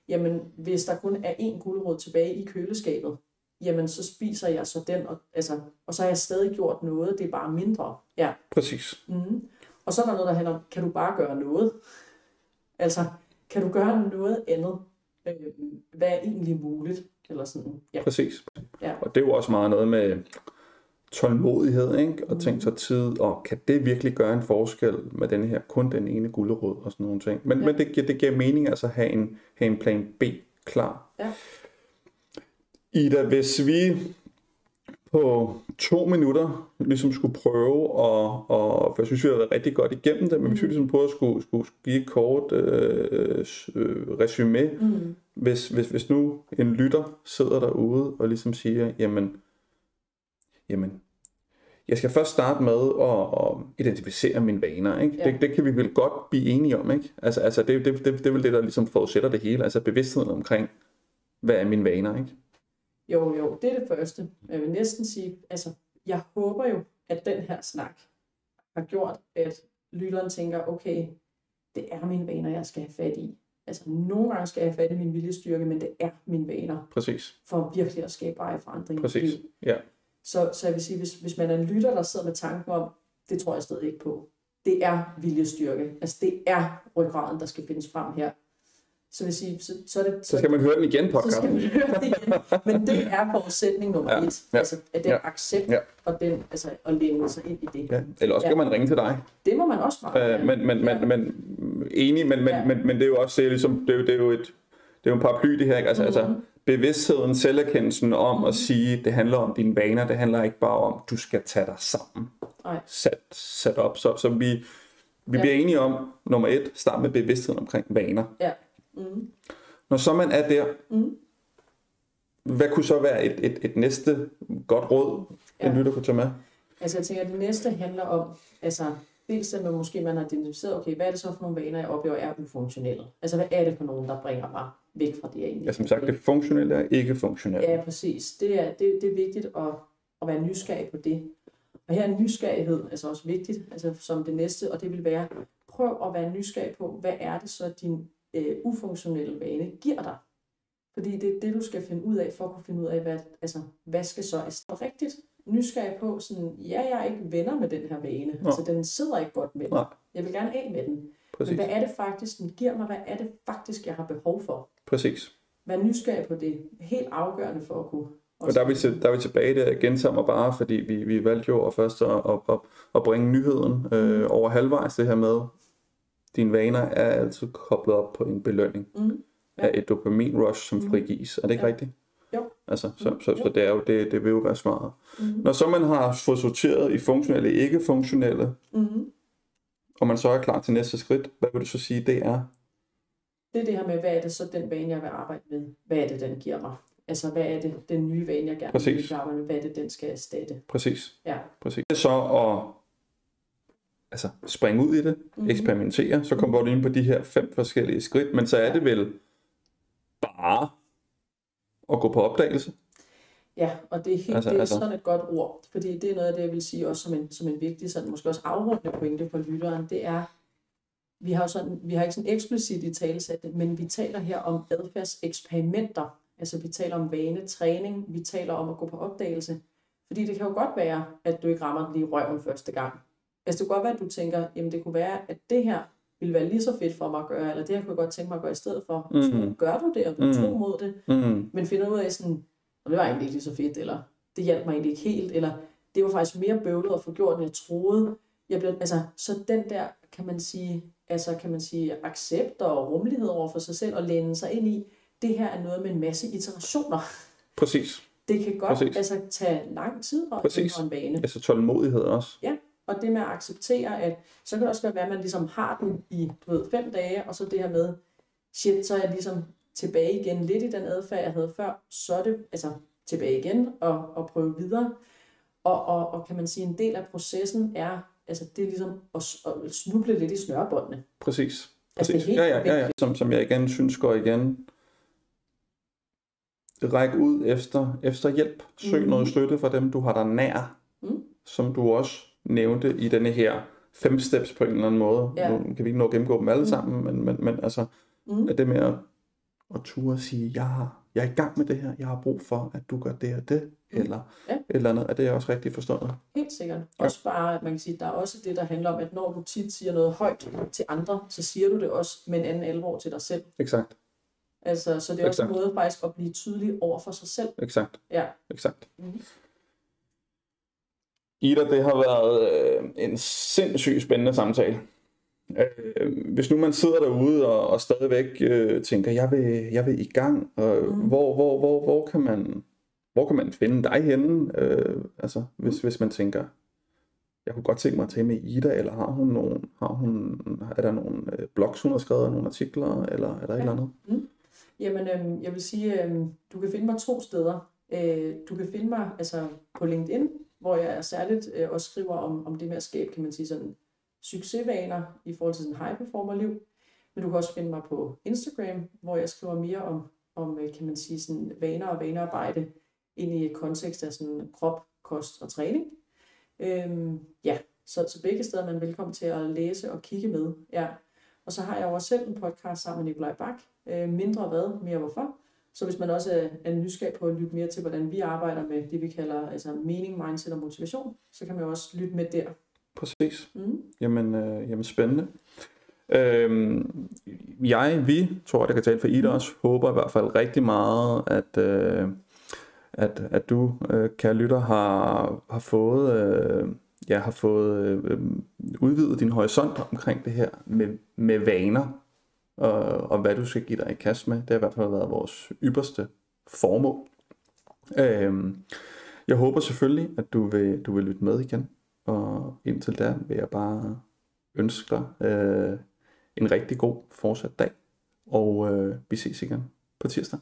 [SPEAKER 2] Jamen, hvis der kun er én gulerod tilbage i køleskabet, jamen så spiser jeg så den, og, altså, og så har jeg stadig gjort noget, det er bare mindre. Ja.
[SPEAKER 1] Præcis.
[SPEAKER 2] Mm-hmm. Og så er der noget, der handler om, kan du bare gøre noget? Altså, kan du gøre noget andet? Øh, hvad er egentlig muligt? Eller sådan, ja.
[SPEAKER 1] Præcis.
[SPEAKER 2] Ja.
[SPEAKER 1] Og det er jo også meget noget med tålmodighed, ikke? Og tænke sig tid, og kan det virkelig gøre en forskel med den her, kun den ene gulerod og sådan nogle ting. Men,
[SPEAKER 2] Ja.
[SPEAKER 1] men det, giver- det giver mening altså at have en, have en plan B klar.
[SPEAKER 2] Ja.
[SPEAKER 1] Ida, hvis vi på to minutter ligesom skulle prøve at, og for jeg synes, vi har været rigtig godt igennem det, men hvis vi ligesom prøver at skulle, skulle, skulle give et kort øh, øh, resume,
[SPEAKER 2] Mm.
[SPEAKER 1] hvis, hvis, hvis nu en lytter sidder derude og ligesom siger, jamen, jamen jeg skal først starte med at, at identificere mine vaner. Ikke?
[SPEAKER 2] Ja.
[SPEAKER 1] Det, det kan vi vel godt blive enige om. Ikke? Altså, altså det, det, det, det er vel det, der ligesom forudsætter det hele. Altså bevidstheden omkring, hvad er mine vaner. Ikke?
[SPEAKER 2] Jo, jo, det er det første. Jeg vil næsten sige, altså, jeg håber jo, at den her snak har gjort, at lytteren tænker, okay, det er mine vaner, jeg skal have fat i. Altså, nogle gange skal jeg have fat i min viljestyrke, men det er mine vaner,
[SPEAKER 1] Præcis.
[SPEAKER 2] for virkelig at skabe veje forandring
[SPEAKER 1] Præcis. Ja.
[SPEAKER 2] Så, så jeg vil sige, hvis, hvis man er en lytter, der sidder med tanken om, det tror jeg stadig ikke på. Det er viljestyrke. Altså, det er ryggraden, der skal findes frem her. Så vil sige, så, så er det...
[SPEAKER 1] Så skal man høre den igen,
[SPEAKER 2] så
[SPEAKER 1] podcast.
[SPEAKER 2] skal man høre det igen. Men det er forudsætning nummer
[SPEAKER 1] Ja,
[SPEAKER 2] et.
[SPEAKER 1] ja,
[SPEAKER 2] Altså, at den
[SPEAKER 1] ja,
[SPEAKER 2] accept
[SPEAKER 1] ja.
[SPEAKER 2] og den, altså, at læne sig ind i det.
[SPEAKER 1] Ja. Eller også
[SPEAKER 2] Ja.
[SPEAKER 1] skal man ringe til dig.
[SPEAKER 2] Det må man også meget
[SPEAKER 1] Øh, men, men,
[SPEAKER 2] Ja.
[SPEAKER 1] men, men enig, men, men,
[SPEAKER 2] Ja.
[SPEAKER 1] men, men det er jo også det er ligesom, det er jo, det er jo et det er jo en paraply det her, ikke? Altså, altså
[SPEAKER 2] Mhm.
[SPEAKER 1] Bevidstheden, selverkendelsen om at sige, det handler om dine vaner, det handler ikke bare om, du skal tage dig sammen.
[SPEAKER 2] Nej.
[SPEAKER 1] Sat, sat op. Så, så vi, vi
[SPEAKER 2] Ja.
[SPEAKER 1] bliver enige om, nummer et, start med bevidstheden omkring vaner.
[SPEAKER 2] Ja. Mm.
[SPEAKER 1] Når så man er der,
[SPEAKER 2] Mm.
[SPEAKER 1] hvad kunne så være et, et, et næste godt råd, en
[SPEAKER 2] Ja.
[SPEAKER 1] lytter kunne tage med?
[SPEAKER 2] Altså jeg tænker, at det næste handler om, altså dels at man måske man har identificeret, okay, hvad er det så for nogle vaner, jeg oplever er ufunktionelle? Altså hvad er det for nogen, der bringer mig væk fra det, jeg egentlig
[SPEAKER 1] Ja, som sagt, det funktionelle er ikke funktionelle.
[SPEAKER 2] Ja, præcis. Det er, det, det er vigtigt at, at være nysgerrig på det. Og her er nysgerrighed altså også vigtigt, altså som det næste, og det vil være, prøv at være nysgerrig på, hvad er det så, din øh, ufunktionelle vane giver dig? Fordi det er det, du skal finde ud af, for at kunne finde ud af, hvad, altså, hvad skal så er rigtigt nysgerrig på, sådan, ja, jeg er ikke venner med den her vane,
[SPEAKER 1] Nå.
[SPEAKER 2] altså den sidder ikke godt med mig. Jeg vil gerne af med den.
[SPEAKER 1] Præcis.
[SPEAKER 2] Men hvad er det faktisk, den giver mig? Hvad er det faktisk, jeg har behov for?
[SPEAKER 1] Præcis.
[SPEAKER 2] Vær nysgerrig på det. Helt afgørende for at kunne
[SPEAKER 1] Og der er vi, til, der er vi tilbage der, gentager mig bare, fordi vi, vi valgte jo at først at, at, at, at bringe nyheden øh, over halvvejs, det her med, dine vaner er altid koblet op på en belønning
[SPEAKER 2] Mm.
[SPEAKER 1] ja. af et dopamin rush, som frigives. Er det ikke
[SPEAKER 2] Ja.
[SPEAKER 1] rigtigt?
[SPEAKER 2] Jo.
[SPEAKER 1] Altså, så,
[SPEAKER 2] Mm,
[SPEAKER 1] så, så det, er jo, det, det vil jo være svaret.
[SPEAKER 2] Mm.
[SPEAKER 1] Når så man har fået sorteret i funktionelle og ikke-funktionelle,
[SPEAKER 2] Mm.
[SPEAKER 1] og man så er klar til næste skridt, hvad vil du så sige, det er?
[SPEAKER 2] Det er det her med, hvad er det så den vane, jeg vil arbejde med? Hvad er det, den giver mig? Altså, hvad er det, den nye vane, jeg gerne
[SPEAKER 1] Præcis.
[SPEAKER 2] vil arbejde med? Hvad er det, den skal erstatte?
[SPEAKER 1] Præcis.
[SPEAKER 2] Ja.
[SPEAKER 1] Præcis. Så at altså, springe ud i det,
[SPEAKER 2] Mhm.
[SPEAKER 1] eksperimentere, så kommer du ind på de her fem forskellige skridt, men så er det vel bare at gå på opdagelse.
[SPEAKER 2] Ja, og det er, helt,
[SPEAKER 1] Altså,
[SPEAKER 2] det er
[SPEAKER 1] altså-
[SPEAKER 2] sådan et godt ord, fordi det er noget af det, jeg vil sige også som en, som en vigtig, sådan, måske også afrundende pointe for lytteren, det er, vi har, jo sådan, vi har ikke sådan eksplicit i talesat det, men vi taler her om adfærdseksperimenter, altså vi taler om vanetræning, vi taler om at gå på opdagelse, fordi det kan jo godt være, at du ikke rammer den lige røven første gang. Altså det kan godt være, at du tænker, jamen det kunne være, at det her ville være lige så fedt for mig at gøre, eller det her kunne jeg godt tænke mig at gøre i stedet for. Så
[SPEAKER 1] Mhm.
[SPEAKER 2] gør du det, og du
[SPEAKER 1] Mhm.
[SPEAKER 2] tror mod det,
[SPEAKER 1] Mm.
[SPEAKER 2] men finder ud af sådan, det var egentlig ikke lige så fedt, eller det hjalp mig egentlig ikke helt, eller det var faktisk mere bøvlet at få gjort, end jeg troede. Jeg blev, altså, så den der, kan man sige, altså kan man sige, accept og rummelighed over for sig selv, og læne sig ind i, det her er noget med en masse iterationer.
[SPEAKER 1] Præcis.
[SPEAKER 2] Det kan godt
[SPEAKER 1] Præcis.
[SPEAKER 2] altså, tage lang tid at
[SPEAKER 1] Præcis.
[SPEAKER 2] en vane.
[SPEAKER 1] Altså tålmodighed også.
[SPEAKER 2] Og det med at acceptere, at så kan det også godt være, at man ligesom har den i du ved, fem dage, og så det her med, shit, så er jeg ligesom tilbage igen lidt i den adfærd, jeg havde før, så er det altså tilbage igen og, og prøve videre. Og, og, og kan man sige, en del af processen er, altså det er ligesom at, at snuble lidt i snørebåndene.
[SPEAKER 1] Præcis.
[SPEAKER 2] Altså, det er
[SPEAKER 1] Præcis.
[SPEAKER 2] helt
[SPEAKER 1] ja, ja, ja, ja. Som, som jeg igen synes går igen. række ud efter, efter hjælp. Søg
[SPEAKER 2] Mhm.
[SPEAKER 1] noget støtte fra dem, du har der nær,
[SPEAKER 2] Mm.
[SPEAKER 1] som du også nævnte i denne her fem steps på en eller anden måde.
[SPEAKER 2] Ja.
[SPEAKER 1] Nu kan vi ikke nå at gennemgå dem alle
[SPEAKER 2] Mm.
[SPEAKER 1] sammen, men, men, men altså,
[SPEAKER 2] Mm.
[SPEAKER 1] at det med at, at ture og sige, jeg, har, jeg er i gang med det her, jeg har brug for, at du gør det og det,
[SPEAKER 2] Mm.
[SPEAKER 1] Eller
[SPEAKER 2] Ja.
[SPEAKER 1] et eller andet. Er det også rigtigt forstået?
[SPEAKER 2] Helt sikkert. Også bare, at man kan sige, der er også det, der handler om, at når du tit siger noget højt til andre, så siger du det også med en anden alvor til dig selv.
[SPEAKER 1] Exakt,
[SPEAKER 2] Altså, så det er også en måde faktisk at blive tydelig over for sig selv.
[SPEAKER 1] exakt,
[SPEAKER 2] Ja.
[SPEAKER 1] exakt.
[SPEAKER 2] Mhm.
[SPEAKER 1] Ida, det har været øh, en sindssygt spændende samtale. Øh, hvis nu man sidder derude og, og stadigvæk øh, tænker, jeg vil, jeg vil i gang, og
[SPEAKER 2] Mhm.
[SPEAKER 1] hvor, hvor, hvor, hvor, kan man, hvor kan man finde dig henne? Øh, altså, hvis, hvis man tænker, jeg kunne godt tænke mig at tale med Ida, eller har hun nogen, har hun, er der nogle øh, blogs, hun har skrevet, nogle artikler, eller er der et eller andet? Mm.
[SPEAKER 2] Jamen, øhm, jeg vil sige, øhm, du kan finde mig to steder. Øh, du kan finde mig altså på LinkedIn, hvor jeg er særligt øh, også skriver om, om det med at skabe, kan man sige, sådan succesvaner i forhold til sådan high performer liv. Men du kan også finde mig på Instagram, hvor jeg skriver mere om, om øh, kan man sige, sådan vaner og vanearbejde ind i et kontekst af sådan krop, kost og træning. Øhm, ja, så, så begge steder er man velkommen til at læse og kigge med. Ja. Og så har jeg også selv en podcast sammen med Nikolaj Bak. Øh, mindre hvad, mere hvorfor. Så hvis man også er, er nysgerrig på at lytte mere til, hvordan vi arbejder med det, vi kalder altså mening, mindset og motivation, så kan man jo også lytte med der.
[SPEAKER 1] Præcis.
[SPEAKER 2] Mm.
[SPEAKER 1] Jamen, øh, jamen spændende. Øhm, jeg, vi, tror jeg, jeg kan tale for Ida også, håber i hvert fald rigtig meget, at, øh, at, at du, øh, kære lytter, har, har fået, øh, ja, har fået øh, udvidet din horisont omkring det her med, med vaner, og, og hvad du skal give dig i kast med. Det har i hvert fald været vores ypperste formål. Øh, jeg håber selvfølgelig, at du vil, du vil lytte med igen. Og indtil da vil jeg bare ønske dig øh, en rigtig god fortsat dag. Og øh, vi ses igen på tirsdag.